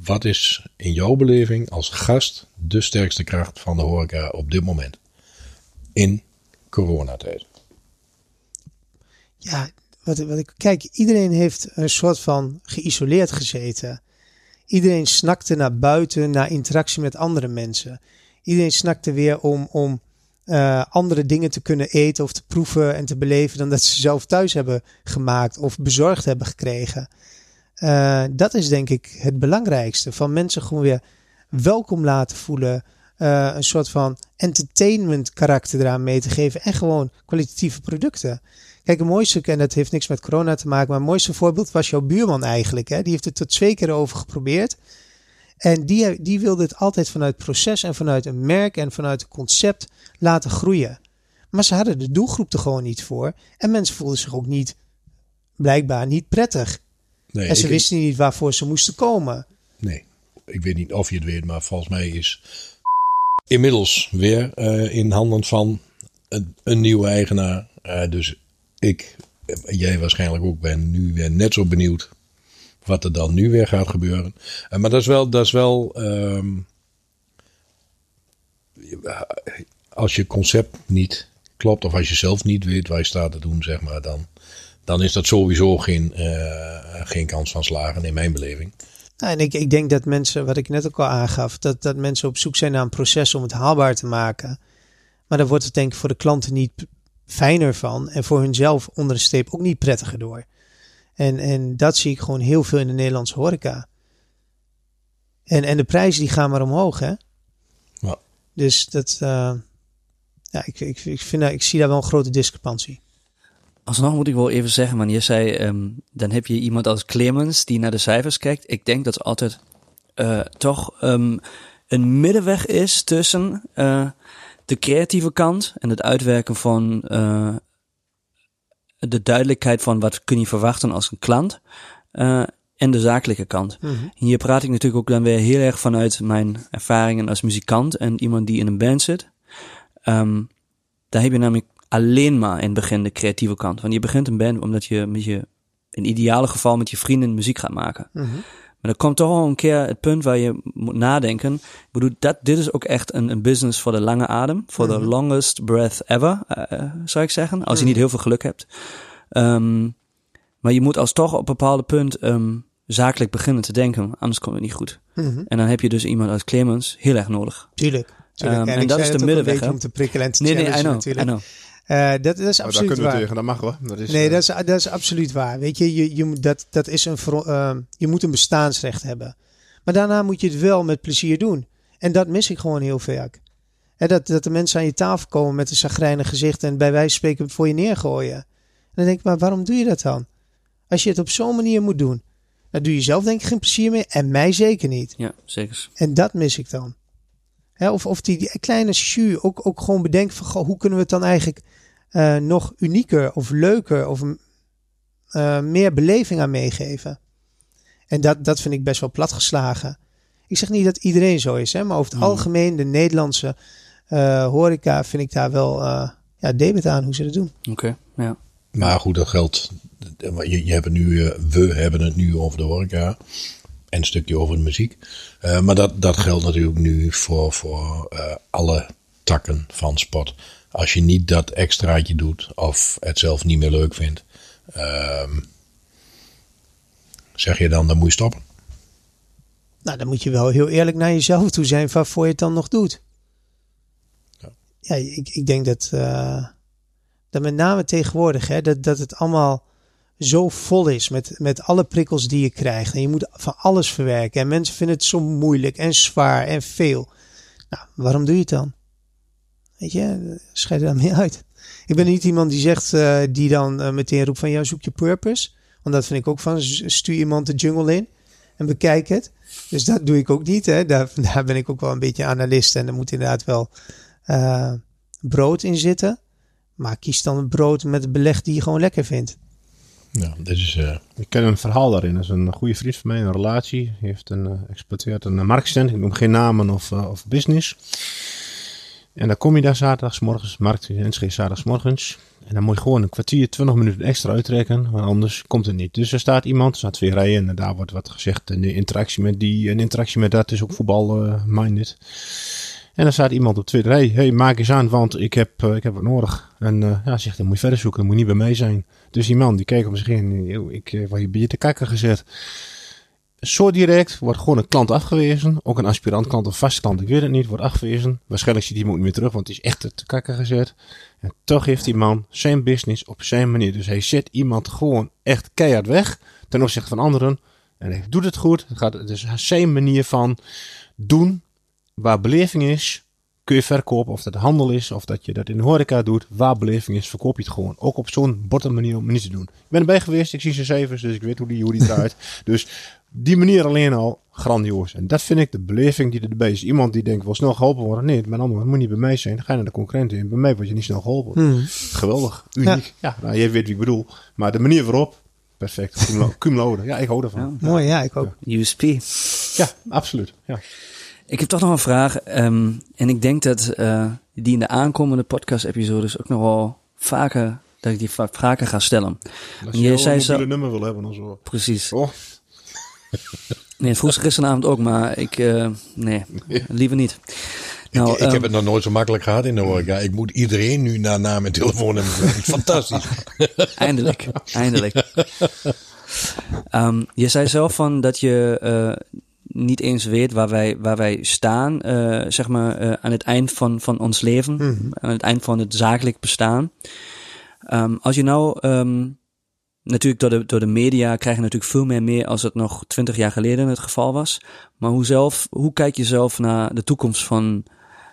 [SPEAKER 2] wat is in jouw beleving als gast de sterkste kracht van de horeca op dit moment? In coronatijd.
[SPEAKER 1] Ja, wat, wat ik, kijk, iedereen heeft een soort van geïsoleerd gezeten. Iedereen snakte naar buiten, naar interactie met andere mensen. Iedereen snakte weer om, om eh, andere dingen te kunnen eten of te proeven en te beleven dan dat ze zelf thuis hebben gemaakt of bezorgd hebben gekregen. Eh, dat is denk ik het belangrijkste. Van mensen gewoon weer welkom laten voelen. Eh, een soort van entertainment karakter eraan mee te geven. En gewoon kwalitatieve producten. Kijk, een mooiste, en dat heeft niks met corona te maken, maar het mooiste voorbeeld was jouw buurman eigenlijk. Hè? Die heeft het tot twee keer over geprobeerd. En die, die wilde het altijd vanuit proces en vanuit een merk en vanuit een concept laten groeien. Maar ze hadden de doelgroep er gewoon niet voor. En mensen voelden zich ook niet, blijkbaar niet prettig.
[SPEAKER 2] Nee,
[SPEAKER 1] en ze wisten niet waarvoor ze moesten komen.
[SPEAKER 2] Nee, ik weet niet of je het weet, maar volgens mij is inmiddels weer eh, in handen van een, een nieuwe eigenaar. Eh, dus ik, jij waarschijnlijk ook, ben nu weer net zo benieuwd wat er dan nu weer gaat gebeuren. Eh, maar dat is wel, dat is wel ehm, als je concept niet klopt of als je zelf niet weet waar je staat te doen, zeg maar, dan, dan is dat sowieso geen, geen kans van slagen in mijn beleving.
[SPEAKER 1] Nou, en ik, ik denk dat mensen, wat ik net ook al aangaf, dat, dat mensen op zoek zijn naar een proces om het haalbaar te maken. Maar daar wordt het denk ik voor de klanten niet fijner van. En voor hunzelf onder de streep ook niet prettiger door. En, en dat zie ik gewoon heel veel in de Nederlandse horeca. En, en de prijzen die gaan maar omhoog, hè?
[SPEAKER 2] Ja.
[SPEAKER 1] Dus dat, eh, ja, ik, ik, ik, vind, ik zie daar wel een grote discrepantie.
[SPEAKER 4] Alsnog moet ik wel even zeggen, man. Je zei, ehm, dan heb je iemand als Clemens die naar de cijfers kijkt. Ik denk dat het altijd eh, toch ehm, een middenweg is tussen eh, de creatieve kant en het uitwerken van eh, de duidelijkheid van wat kun je verwachten als een klant. en de zakelijke kant. Hier praat ik natuurlijk ook dan weer heel erg vanuit mijn ervaringen als muzikant en iemand die in een band zit. Ehm, daar heb je namelijk alleen maar in het begin de creatieve kant. Want je begint een band omdat je met je, in ideale geval met je vrienden muziek gaat maken. Maar er komt toch wel een keer het punt waar je moet nadenken. Ik bedoel, dat, dit is ook echt een, een business voor de lange adem. Voor de longest breath ever, eh, eh, zou ik zeggen. Als je niet heel veel geluk hebt. Ehm, maar je moet als toch op een bepaald punt ehm, zakelijk beginnen te denken. Anders komt het niet goed.
[SPEAKER 1] Mhm.
[SPEAKER 4] En dan heb je dus iemand als Clemens heel erg nodig.
[SPEAKER 1] Tuurlijk. tuurlijk.
[SPEAKER 4] Ehm, en
[SPEAKER 1] ik
[SPEAKER 4] dat is de middenweg,
[SPEAKER 1] om te prikkelen en te
[SPEAKER 4] Nee, nee, I know. I know.
[SPEAKER 1] Eh, dat, dat is
[SPEAKER 5] Maar daar
[SPEAKER 1] absoluut
[SPEAKER 5] kunnen we
[SPEAKER 1] waar.
[SPEAKER 5] tegen, dat mag wel. Dat is,
[SPEAKER 1] Nee,
[SPEAKER 5] eh,
[SPEAKER 1] dat is, dat is absoluut waar. Weet je, je, je, moet- dat, dat is een, ehm, je moet een bestaansrecht hebben. Maar daarna moet je het wel met plezier doen. En dat mis ik gewoon heel vaak. Hè, dat, dat de mensen aan je tafel komen met een zagrijnig gezicht en bij wijze van spreken voor je neergooien. En dan denk ik, maar waarom doe je dat dan? Als je het op zo'n manier moet doen, dan doe je zelf denk ik geen plezier meer en mij zeker niet.
[SPEAKER 4] Ja, zeker.
[SPEAKER 1] En dat mis ik dan. Hè, of, of die, die kleine jus ook, ook gewoon bedenken van goh, hoe kunnen we het dan eigenlijk eh, nog unieker of leuker of eh, meer beleving aan meegeven. En dat, dat vind ik best wel platgeslagen. Ik zeg niet dat iedereen zo is, hè, maar over het
[SPEAKER 2] Hmm.
[SPEAKER 1] algemeen de Nederlandse eh, horeca vind ik daar wel eh ja, debet aan hoe ze dat doen.
[SPEAKER 4] Oké, ja.
[SPEAKER 2] Maar goed, dat geldt. Je, je hebt het nu, we hebben het nu over de horeca. En een stukje over de muziek. Eh, maar dat, dat geldt natuurlijk nu voor, voor eh, alle takken van sport. Als je niet dat extraatje doet of het zelf niet meer leuk vindt. ehm, zeg je dan, dan moet je stoppen.
[SPEAKER 1] Nou, dan moet je wel heel eerlijk naar jezelf toe zijn waarvoor je het dan nog doet.
[SPEAKER 2] Ja.
[SPEAKER 1] Ja, ik, ik denk dat, eh, dat met name tegenwoordig, hè, dat, dat het allemaal zo vol is met, met alle prikkels die je krijgt. En je moet van alles verwerken. En mensen vinden het zo moeilijk en zwaar en veel. Nou, waarom doe je het dan? Weet je, scheid er dan mee uit. Ik ben niet iemand die zegt, eh, die dan eh, meteen roept van, ja, zoek je purpose. Want dat vind ik ook van, stuur iemand de jungle in en bekijk het. Dus dat doe ik ook niet. Hè. Daar, daar ben ik ook wel een beetje analist. En er moet inderdaad wel eh, brood in zitten. Maar kies dan een brood met het beleg die je gewoon lekker vindt.
[SPEAKER 2] Ja, dit is, eh,
[SPEAKER 5] Ik ken een verhaal daarin. Dat is een goede vriend van mij, een relatie. Die heeft een, eh, exploiteert een uh, marktstand. Ik noem geen namen of, of business. En dan kom je daar zaterdagsmorgens, markt in Enschede zaterdagsmorgens. En dan moet je gewoon een kwartier, 20 minuten extra uittrekken, want anders komt het niet. Dus er staat iemand, er staat twee rijen en daar wordt wat gezegd. En de interactie met die en interactie met dat is ook voetbal-minded. en dan staat iemand op tweede rij. hey, maak eens aan, want ik heb, eh, ik heb wat nodig. En eh, ja, zegt, dan moet je verder zoeken, dan moet niet bij mij zijn. Dus die man, die keek om zich heen. "Yo, Ik eh, word hier bij je te kakken gezet. Zo direct wordt gewoon een klant afgewezen. Ook een aspirant klant of vast klant, ik weet het niet, wordt afgewezen. Waarschijnlijk ziet iemand niet meer terug, want het is echt te kakken gezet. En toch heeft die man zijn business op zijn manier. Dus hij zet iemand gewoon echt keihard weg ten opzichte van anderen. En hij doet het goed. Het, gaat, het is zijn manier van doen. Waar beleving is, kun je verkopen. Of dat handel is, of dat je dat in de horeca doet. Waar beleving is, verkoop je het gewoon. Ook op zo'n botte manier om het niet te doen. Ik ben erbij geweest, ik zie zijn cijfers, dus ik weet hoe die, hoe die draait. dus die manier alleen al grandioos. En dat vind ik de beleving die erbij is. Iemand die denkt, wil snel geholpen worden. Nee, mijn ander moet niet bij mij zijn. Dan ga je naar de concurrent in. Bij mij word je niet snel geholpen. Geweldig, uniek. Ja, nou, jij weet wie ik bedoel. Maar de manier waarop, perfect. Cum lau- Cum laude. Ja, ik hou ervan.
[SPEAKER 1] Mooi, ja, ik ook.
[SPEAKER 4] USP.
[SPEAKER 5] Ja, absoluut. Ja.
[SPEAKER 4] Ik heb toch nog een vraag. ehm, en ik denk dat eh, die in de aankomende podcast-episodes ook nog wel vaker, dat ik die va- vaker ga stellen.
[SPEAKER 5] Als
[SPEAKER 4] Jij
[SPEAKER 5] je
[SPEAKER 4] zei
[SPEAKER 5] een
[SPEAKER 4] zo-
[SPEAKER 5] mobiele nummer wil hebben of zo.
[SPEAKER 4] Precies.
[SPEAKER 5] Oh,
[SPEAKER 4] Nee, vroeg ze gisteravond ook, maar ik, eh, nee, liever niet. Nou,
[SPEAKER 2] ik, ik
[SPEAKER 4] ehm,
[SPEAKER 2] heb het nog nooit zo makkelijk gehad in de horeca. Ik moet iedereen nu naar naam en telefoonnummer vragen. Fantastisch.
[SPEAKER 4] Eindelijk, eindelijk. Ehm, je zei zelf van dat je eh, niet eens weet waar wij, waar wij staan, eh, zeg maar, aan het eind van, van ons leven, aan het eind van het zakelijk bestaan. Ehm, als je nou, natuurlijk door de, door de media krijg je natuurlijk veel meer mee als het nog twintig jaar geleden het geval was. Maar hoe, zelf, hoe kijk je zelf naar de toekomst van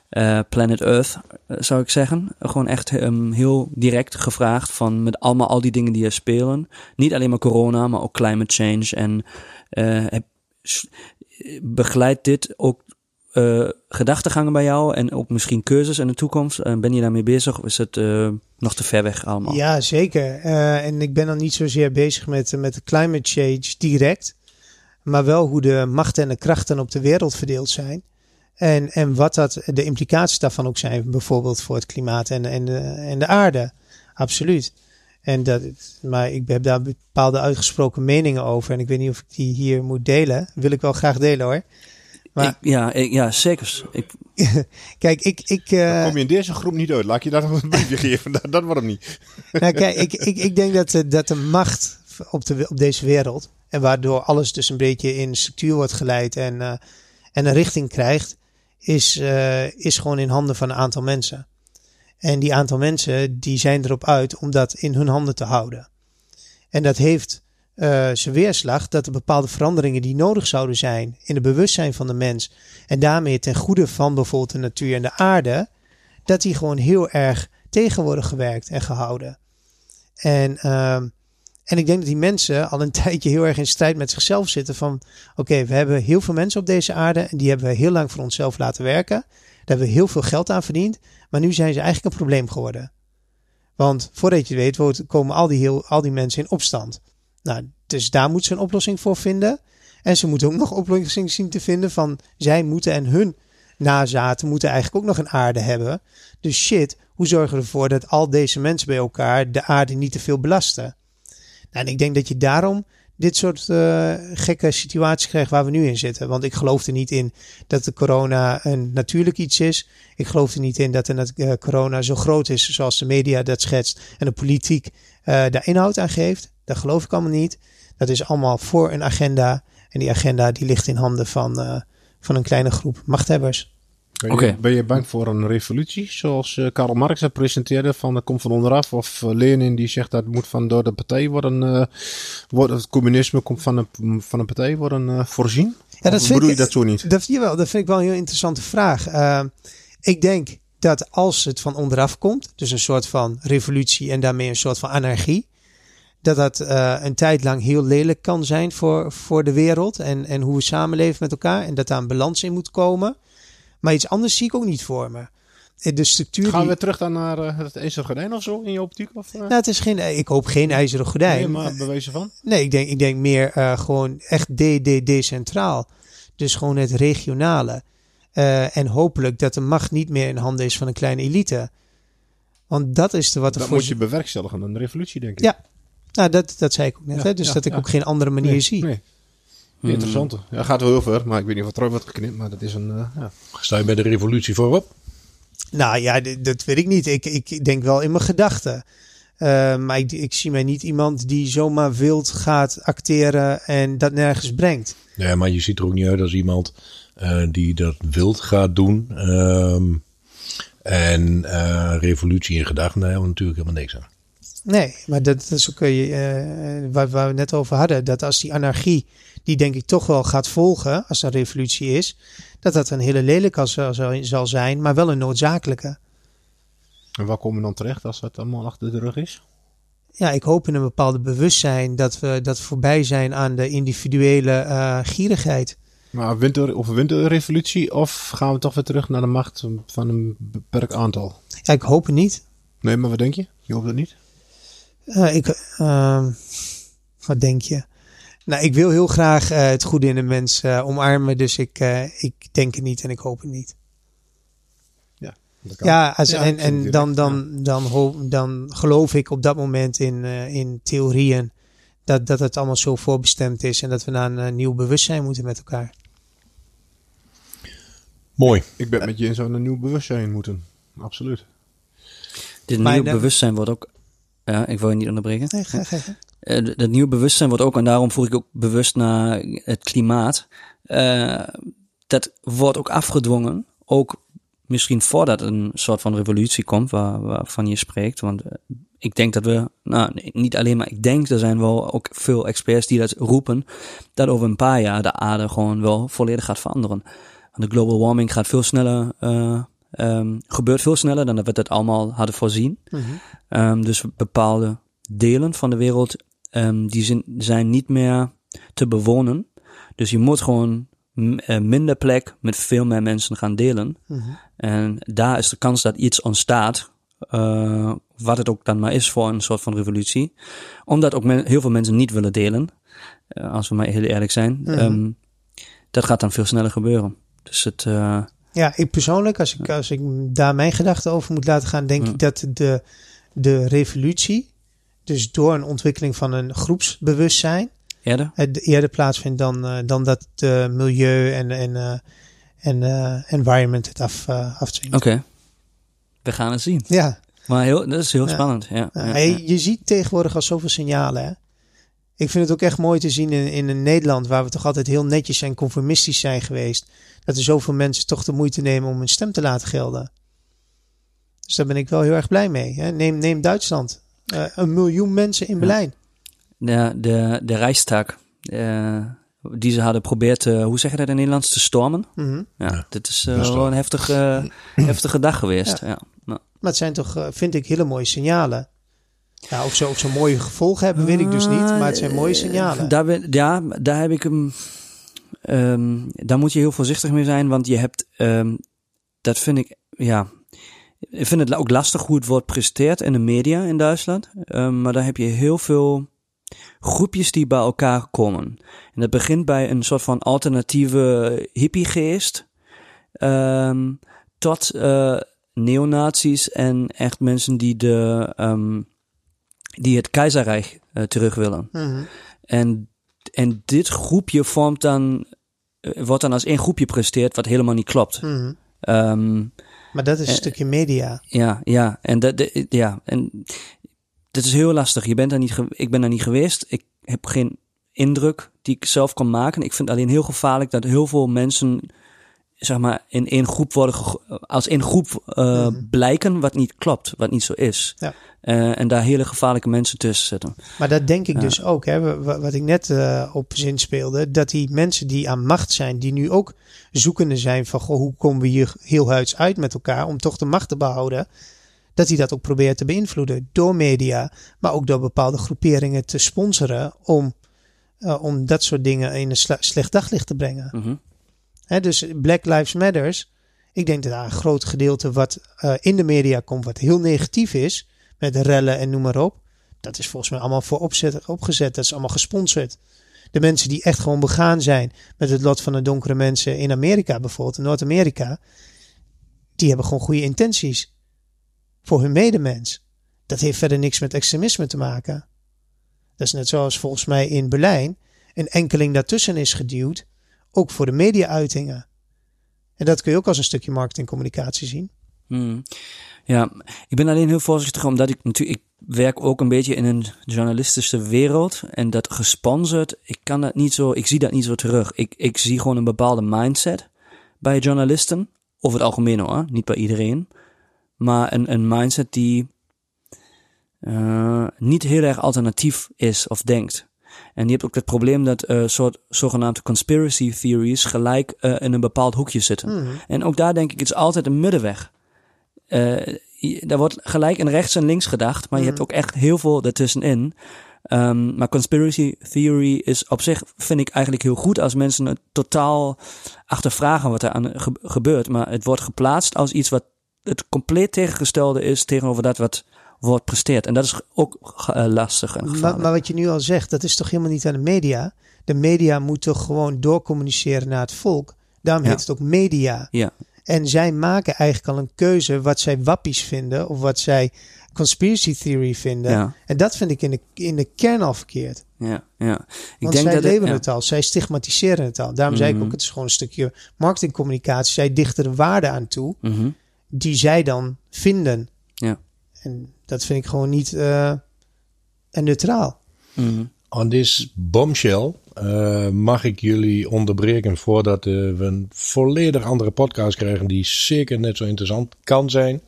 [SPEAKER 4] eh, Planet Earth, eh, zou ik zeggen. Gewoon echt ehm, heel direct gevraagd van met allemaal al die dingen die er spelen. Niet alleen maar corona, maar ook climate change. En s- begeleidt dit ook eh, gedachtegangen bij jou en ook misschien cursus in de toekomst? Eh, ben je daarmee bezig of is het eh, nog te ver weg allemaal?
[SPEAKER 1] Ja, zeker. En ik ben dan niet zozeer bezig met, met de climate change direct. Maar wel hoe de machten en de krachten op de wereld verdeeld zijn. En, en wat dat, de implicaties daarvan ook zijn. Bijvoorbeeld voor het klimaat en, en, de, en de aarde. Absoluut. En dat, maar ik heb daar bepaalde uitgesproken meningen over. En ik weet niet of ik die hier moet delen. Wil ik wel graag delen hoor. Maar-
[SPEAKER 4] Ik- ja, ik- ja, zeker. Ik,
[SPEAKER 1] Kijk, ik, ik, eh,
[SPEAKER 5] kom je in deze groep niet uit. Laat ik je dat een briefje geven. Dat, dat wordt hem niet.
[SPEAKER 1] Nou, kijk, ik, ik, ik denk dat, de- dat de macht op, de, op deze wereld, en waardoor alles dus een beetje in structuur wordt geleid en, eh, en een richting krijgt, is, eh, is gewoon in handen van een aantal mensen. En die aantal mensen, die zijn erop uit om dat in hun handen te houden. En dat heeft eh zijn weerslag dat er bepaalde veranderingen die nodig zouden zijn in het bewustzijn van de mens, en daarmee ten goede van bijvoorbeeld de natuur en de aarde, dat die gewoon heel erg tegen worden gewerkt en gehouden. En, ehm, en ik denk dat die mensen al een tijdje heel erg in strijd met zichzelf zitten van oké, we hebben heel veel mensen op deze aarde en die hebben we heel lang voor onszelf laten werken. hebben we heel veel geld aan verdiend. Maar nu zijn ze eigenlijk een probleem geworden. Want voordat je het weet, komen al die, heel, al die mensen in opstand. Nou, dus daar moeten ze een oplossing voor vinden. En ze moeten ook nog oplossing zien te vinden van zij moeten en hun nazaten moeten eigenlijk ook nog een aarde hebben. Dus shit, hoe zorgen we ervoor dat al deze mensen bij elkaar de aarde niet te veel belasten? Nou, en ik denk dat je daarom dit soort eh, gekke situaties krijgt waar we nu in zitten. Want ik geloof er niet in dat de corona een natuurlijk iets is. Ik geloof er niet in dat de eh, corona zo groot is zoals de media dat schetst en de politiek eh, daar inhoud aan geeft. Dat geloof ik allemaal niet. Dat is allemaal voor een agenda. En die agenda die ligt in handen van, eh, van een kleine groep machthebbers.
[SPEAKER 5] Ben je,
[SPEAKER 4] Oké.
[SPEAKER 5] ben je bang voor een revolutie, zoals eh, Karl Marx dat presenteerde, van dat komt van onderaf? Of eh, Lenin die zegt dat moet van door de partij worden, eh wordt, het communisme komt van een, van een partij worden eh, voorzien?
[SPEAKER 1] Ja, dat
[SPEAKER 5] Of
[SPEAKER 1] vind
[SPEAKER 5] bedoel
[SPEAKER 1] ik-
[SPEAKER 5] je dat zo niet?
[SPEAKER 1] Dat, jawel, dat vind ik wel een heel interessante vraag. Eh, ik denk dat als het van onderaf komt, dus een soort van revolutie en daarmee een soort van anarchie, dat dat eh, een tijd lang heel lelijk kan zijn voor, voor de wereld en, en hoe we samenleven met elkaar en dat daar een balans in moet komen. Maar iets anders zie ik ook niet voor me. Eh, De structuur
[SPEAKER 5] Gaan
[SPEAKER 1] die,
[SPEAKER 5] we terug dan naar eh, het ijzeren gordijn of zo in je optiek? Of, eh?
[SPEAKER 1] nou, het is geen, ik hoop geen ijzeren gordijn.
[SPEAKER 5] nee, maar bewezen van?
[SPEAKER 1] Nee, ik denk, ik denk meer gewoon echt de, decentraal. Dus gewoon het regionale. En hopelijk dat de macht niet meer in handen is van een kleine elite. Want dat is de wat er
[SPEAKER 5] Dat
[SPEAKER 1] voor.
[SPEAKER 5] moet je bewerkstelligen, een revolutie denk ik.
[SPEAKER 1] Ja, Nou, dat, dat zei ik ook net.
[SPEAKER 5] Ja,
[SPEAKER 1] hè? Dus
[SPEAKER 5] ja,
[SPEAKER 1] dat ik
[SPEAKER 5] ja.
[SPEAKER 1] ook geen andere manier
[SPEAKER 5] nee,
[SPEAKER 1] zie.
[SPEAKER 5] Nee. Interessante. Ja, gaat wel heel ver, maar ik weet niet of het terug wordt geknipt, maar dat is een... eh, ja.
[SPEAKER 2] Sta je bij de revolutie voorop?
[SPEAKER 1] Nou ja, dat weet ik niet. Ik, ik denk wel in mijn gedachten. Eh, maar ik, ik zie mij niet iemand die zomaar wild gaat acteren en dat nergens brengt.
[SPEAKER 2] Nee, maar je ziet er ook niet uit als iemand eh, die dat wild gaat doen. Ehm, en eh, revolutie in gedachten, daar hebben we natuurlijk helemaal niks aan.
[SPEAKER 1] Nee, maar dat, is ook eh, eh, waar, waar we net over hadden. Dat als die anarchie, die denk ik toch wel gaat volgen als er een revolutie is, dat dat een hele lelijke zal, zal, zijn, maar wel een noodzakelijke.
[SPEAKER 5] En waar komen we dan terecht als dat allemaal achter de rug is?
[SPEAKER 1] Ja, ik hoop in een bepaalde bewustzijn dat we dat voorbij zijn aan de individuele eh, gierigheid.
[SPEAKER 5] Maar winter, of winterrevolutie of gaan we toch weer terug naar de macht van een beperkt aantal?
[SPEAKER 1] Ja, ik hoop het niet.
[SPEAKER 5] Nee, maar wat denk je? Je hoopt het niet?
[SPEAKER 1] Eh, ik, ehm, wat denk je? Nou, ik wil heel graag eh, het goede in de mens eh, omarmen, dus ik, eh, ik denk het niet en ik hoop het niet.
[SPEAKER 5] Dat kan.
[SPEAKER 1] Ja, als,
[SPEAKER 5] Ja,
[SPEAKER 1] en, en dan, dan, dan, ho- dan geloof ik op dat moment in, eh, in theorieën dat, dat het allemaal zo voorbestemd is en dat we naar een nieuw bewustzijn moeten met elkaar.
[SPEAKER 2] Mooi.
[SPEAKER 5] Ik ben met je in zo'n nieuw bewustzijn moeten. Absoluut.
[SPEAKER 4] Dit
[SPEAKER 1] dan-
[SPEAKER 4] bewustzijn wordt ook... Ja, ik wil je niet onderbreken.
[SPEAKER 1] Nee, ga, ga, ga.
[SPEAKER 4] Eh, dat nieuwe bewustzijn wordt ook, en daarom voel ik ook bewust naar het klimaat. eh, dat wordt ook afgedwongen. Ook misschien voordat een soort van revolutie komt waar, waarvan je spreekt. Want eh, ik denk dat we, nou nee, niet alleen maar ik denk, er zijn wel ook veel experts die dat roepen. Dat over een paar jaar de aarde gewoon wel volledig gaat veranderen. Want de global warming gaat veel sneller, ehm, gebeurt veel sneller dan dat we dat allemaal hadden voorzien.
[SPEAKER 1] Mhm.
[SPEAKER 4] Ehm, dus bepaalde delen van de wereld, ehm, die zijn, zijn niet meer te bewonen. Dus je moet gewoon eh, minder plek met veel meer mensen gaan delen.
[SPEAKER 1] Mhm.
[SPEAKER 4] En daar is de kans dat iets ontstaat, eh, wat het ook dan maar is voor een soort van revolutie. Omdat ook heel veel mensen niet willen delen, eh, als we maar heel eerlijk zijn.
[SPEAKER 1] Mhm.
[SPEAKER 4] Dat gaat dan veel sneller gebeuren. Dus het,
[SPEAKER 1] Ja, ik persoonlijk, als ik, als ik daar mijn gedachten over moet laten gaan, denk
[SPEAKER 4] Ja.
[SPEAKER 1] ik dat de, de revolutie, dus door een ontwikkeling van een groepsbewustzijn,
[SPEAKER 4] eerder.
[SPEAKER 1] het eerder plaatsvindt dan, eh, dan dat de milieu en, en, eh, en eh, environment het af, eh afdwingt.
[SPEAKER 4] Oké, we gaan het zien.
[SPEAKER 1] Ja,
[SPEAKER 4] Maar heel, dat is heel
[SPEAKER 1] Ja.
[SPEAKER 4] spannend. Ja,
[SPEAKER 1] Ja,
[SPEAKER 4] ja,
[SPEAKER 1] hey,
[SPEAKER 4] ja.
[SPEAKER 1] je ziet tegenwoordig al zoveel signalen. Hè? Ik vind het ook echt mooi te zien in, in een Nederland, waar we toch altijd heel netjes en conformistisch zijn geweest, dat er zoveel mensen toch de moeite nemen om hun stem te laten gelden. Dus daar ben ik wel heel erg blij mee. Hè? Neem, neem Duitsland. Eh, een miljoen mensen in Berlijn.
[SPEAKER 4] De, de, de Rijstag, eh, die ze hadden geprobeerd, eh, hoe zeg je dat in Nederlands, te stormen.
[SPEAKER 1] Mhm.
[SPEAKER 4] Ja, dit is eh,
[SPEAKER 2] dat is
[SPEAKER 4] wel een heftige, heftige dag geweest. Ja. Nou,
[SPEAKER 1] Maar het zijn toch, vind ik, hele mooie signalen. Ja, of ze ook zo'n mooie gevolgen hebben, weet ik dus niet. Maar het zijn mooie signalen.
[SPEAKER 4] Eh, Daar ben, ja, daar heb ik hem. ehm, daar moet je heel voorzichtig mee zijn, want je hebt. ehm, dat vind ik, ja. Ik vind het ook lastig hoe het wordt presteerd in de media in Duitsland. Um, maar daar heb je heel veel groepjes die bij elkaar komen. En dat begint bij een soort van alternatieve hippiegeest. Tot uh, neonazies en echt mensen die, de, die het keizerrijk uh, terug willen.
[SPEAKER 1] Mhm.
[SPEAKER 4] En, en dit groepje vormt dan, uh, wordt dan als één groepje presteerd wat helemaal niet klopt.
[SPEAKER 1] Mhm.
[SPEAKER 4] Um,
[SPEAKER 1] Maar dat is een
[SPEAKER 4] Eh,
[SPEAKER 1] stukje media.
[SPEAKER 4] ja, ja. En dat, de- ja, en dat is heel lastig. Je bent daar niet, ik ben daar niet geweest. Ik heb geen indruk die ik zelf kan maken. Ik vind alleen heel gevaarlijk dat heel veel mensen, zeg maar, in één groep worden, als één groep eh, blijken wat niet klopt, wat niet zo is.
[SPEAKER 1] Ja.
[SPEAKER 4] Eh, en daar hele gevaarlijke mensen tussen zitten.
[SPEAKER 1] Maar dat denk ik dus ook. Hè, wa- wa- wat ik net eh, op zin speelde. Dat die mensen die aan macht zijn. Die nu ook zoekende zijn van. Goh, hoe komen we hier heel huids uit met elkaar. Om toch de macht te behouden. Dat die dat ook probeert te beïnvloeden. Door media. Maar ook door bepaalde groeperingen te sponsoren. Om, om dat soort dingen in een sle- slecht daglicht te brengen.
[SPEAKER 4] Mhm.
[SPEAKER 1] Dus Black Lives Matters. Ik denk dat daar een groot gedeelte wat eh, in de media komt, wat heel negatief is, met rellen en noem maar op. Dat is volgens mij allemaal voor opgezet. Dat is allemaal gesponsord. De mensen die echt gewoon begaan zijn met het lot van de donkere mensen in Amerika bijvoorbeeld, in Noord-Amerika, die hebben gewoon goede intenties voor hun medemens. Dat heeft verder niks met extremisme te maken. Dat is net zoals volgens mij in Berlijn een enkeling daartussen is geduwd, ook voor de media-uitingen. En dat kun je ook als een stukje marketingcommunicatie zien.
[SPEAKER 4] Hmm. Ja, ik ben alleen heel voorzichtig omdat ik natuurlijk, ik werk ook een beetje in een journalistische wereld en dat gesponsord, ik kan dat niet zo, ik zie dat niet zo terug. Ik, ik zie gewoon een bepaalde mindset bij journalisten, over het algemeen hoor, niet bij iedereen, maar een, een mindset die eh, niet heel erg alternatief is of denkt. En je hebt ook het probleem dat eh soort zogenaamde conspiracy theories gelijk eh, in een bepaald hoekje zitten. En ook daar denk ik, het is altijd een middenweg. Eh, daar wordt gelijk in rechts en links gedacht, maar je hebt ook echt heel veel ertussenin. Ehm, maar conspiracy theory is op zich, vind ik eigenlijk heel goed als mensen het totaal achtervragen wat er aan ge- gebeurt. Maar het wordt geplaatst als iets wat het compleet tegengestelde is tegenover dat wat wordt presteerd. En dat is ook eh, lastig en
[SPEAKER 1] Maar,
[SPEAKER 4] gevaarlijk.
[SPEAKER 1] maar wat je nu al zegt, dat is toch helemaal niet aan de media. De media moet toch gewoon doorcommuniceren naar het volk. Daarom
[SPEAKER 4] Ja.
[SPEAKER 1] heet het ook media.
[SPEAKER 4] ja,
[SPEAKER 1] En zij maken eigenlijk al een keuze wat zij wappies vinden of wat zij conspiracy theory vinden.
[SPEAKER 4] ja,
[SPEAKER 1] En dat vind ik in de, in de kern al verkeerd.
[SPEAKER 4] ja, ja. Ik
[SPEAKER 1] Want
[SPEAKER 4] denk
[SPEAKER 1] zij
[SPEAKER 4] dat ja.
[SPEAKER 1] het al, zij stigmatiseren het al. Daarom zei ik
[SPEAKER 4] Mhm.
[SPEAKER 1] ook, het is gewoon een stukje marketingcommunicatie. Zij dichten de waarde aan toe
[SPEAKER 4] Mhm.
[SPEAKER 1] die zij dan vinden.
[SPEAKER 4] Ja.
[SPEAKER 1] En dat vind ik gewoon niet eh, en neutraal.
[SPEAKER 4] Mhm.
[SPEAKER 2] On this bombshell eh, mag ik jullie onderbreken voordat eh, we een volledig andere podcast krijgen die zeker net zo interessant kan zijn.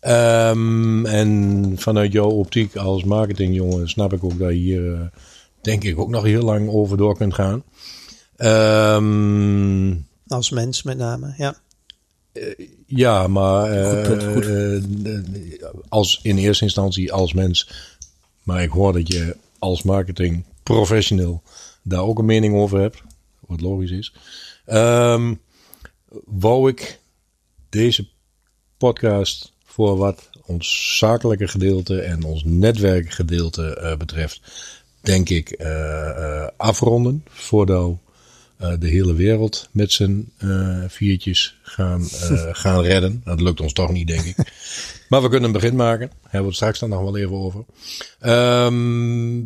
[SPEAKER 2] Ehm, en vanuit jouw optiek als marketingjongen snap ik ook dat je hier eh, denk ik ook nog heel lang over door kunt gaan. Ehm,
[SPEAKER 1] Als mens met name, ja.
[SPEAKER 2] Ja, maar eh,
[SPEAKER 4] Goed punt, goed.
[SPEAKER 2] eh, als, in eerste instantie als mens. Maar ik hoor dat je als marketing professional daar ook een mening over hebt. Wat logisch is. Ehm wou ik deze podcast voor wat ons zakelijke gedeelte en ons netwerkgedeelte eh, betreft, denk ik eh, eh, afronden. Voordat eh, de hele wereld met zijn eh, viertjes gaan, eh, gaan redden. Dat lukt ons toch niet, denk ik. maar we kunnen een begin maken. Hebben we het straks dan nog wel even over. Ehm,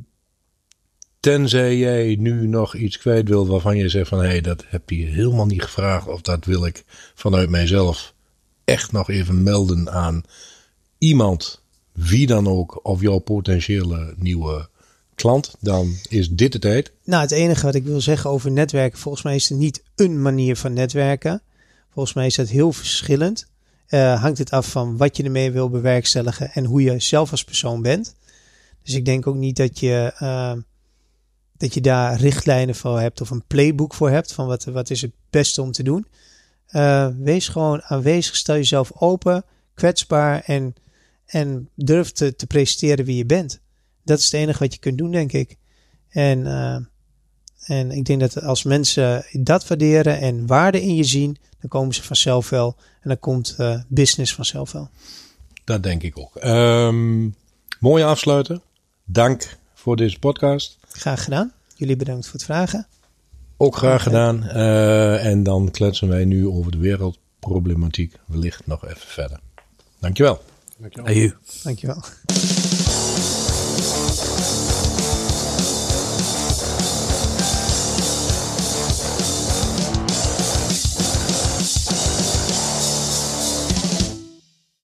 [SPEAKER 2] tenzij jij nu nog iets kwijt wil waarvan je zegt van... hé, hey, dat heb je helemaal niet gevraagd... of dat wil ik vanuit mijzelf echt nog even melden aan iemand... wie dan ook, of jouw potentiële nieuwe klant... dan is dit de tijd.
[SPEAKER 1] Nou, het enige wat ik wil zeggen over netwerken, volgens mij is het niet een manier van netwerken. Volgens mij is dat heel verschillend. Eh, hangt het af van wat je ermee wil bewerkstelligen en hoe je zelf als persoon bent. Dus ik denk ook niet dat je, eh, dat je daar richtlijnen voor hebt of een playbook voor hebt van wat, wat is het beste om te doen. Eh, wees gewoon aanwezig, stel jezelf open, kwetsbaar en, en durf te, te presenteren wie je bent. Dat is het enige wat je kunt doen, denk ik. En eh, En ik denk dat als mensen dat waarderen en waarde in je zien, dan komen ze vanzelf wel. En dan komt uh, business vanzelf wel.
[SPEAKER 2] Dat denk ik ook. Um, mooie afsluiten. Dank voor deze podcast.
[SPEAKER 1] Graag gedaan. Jullie bedankt voor het vragen.
[SPEAKER 2] Ook graag gedaan. Uh, en dan kletsen wij nu over de wereldproblematiek wellicht nog even verder. Dankjewel.
[SPEAKER 5] Dankjewel.
[SPEAKER 1] Dankjewel.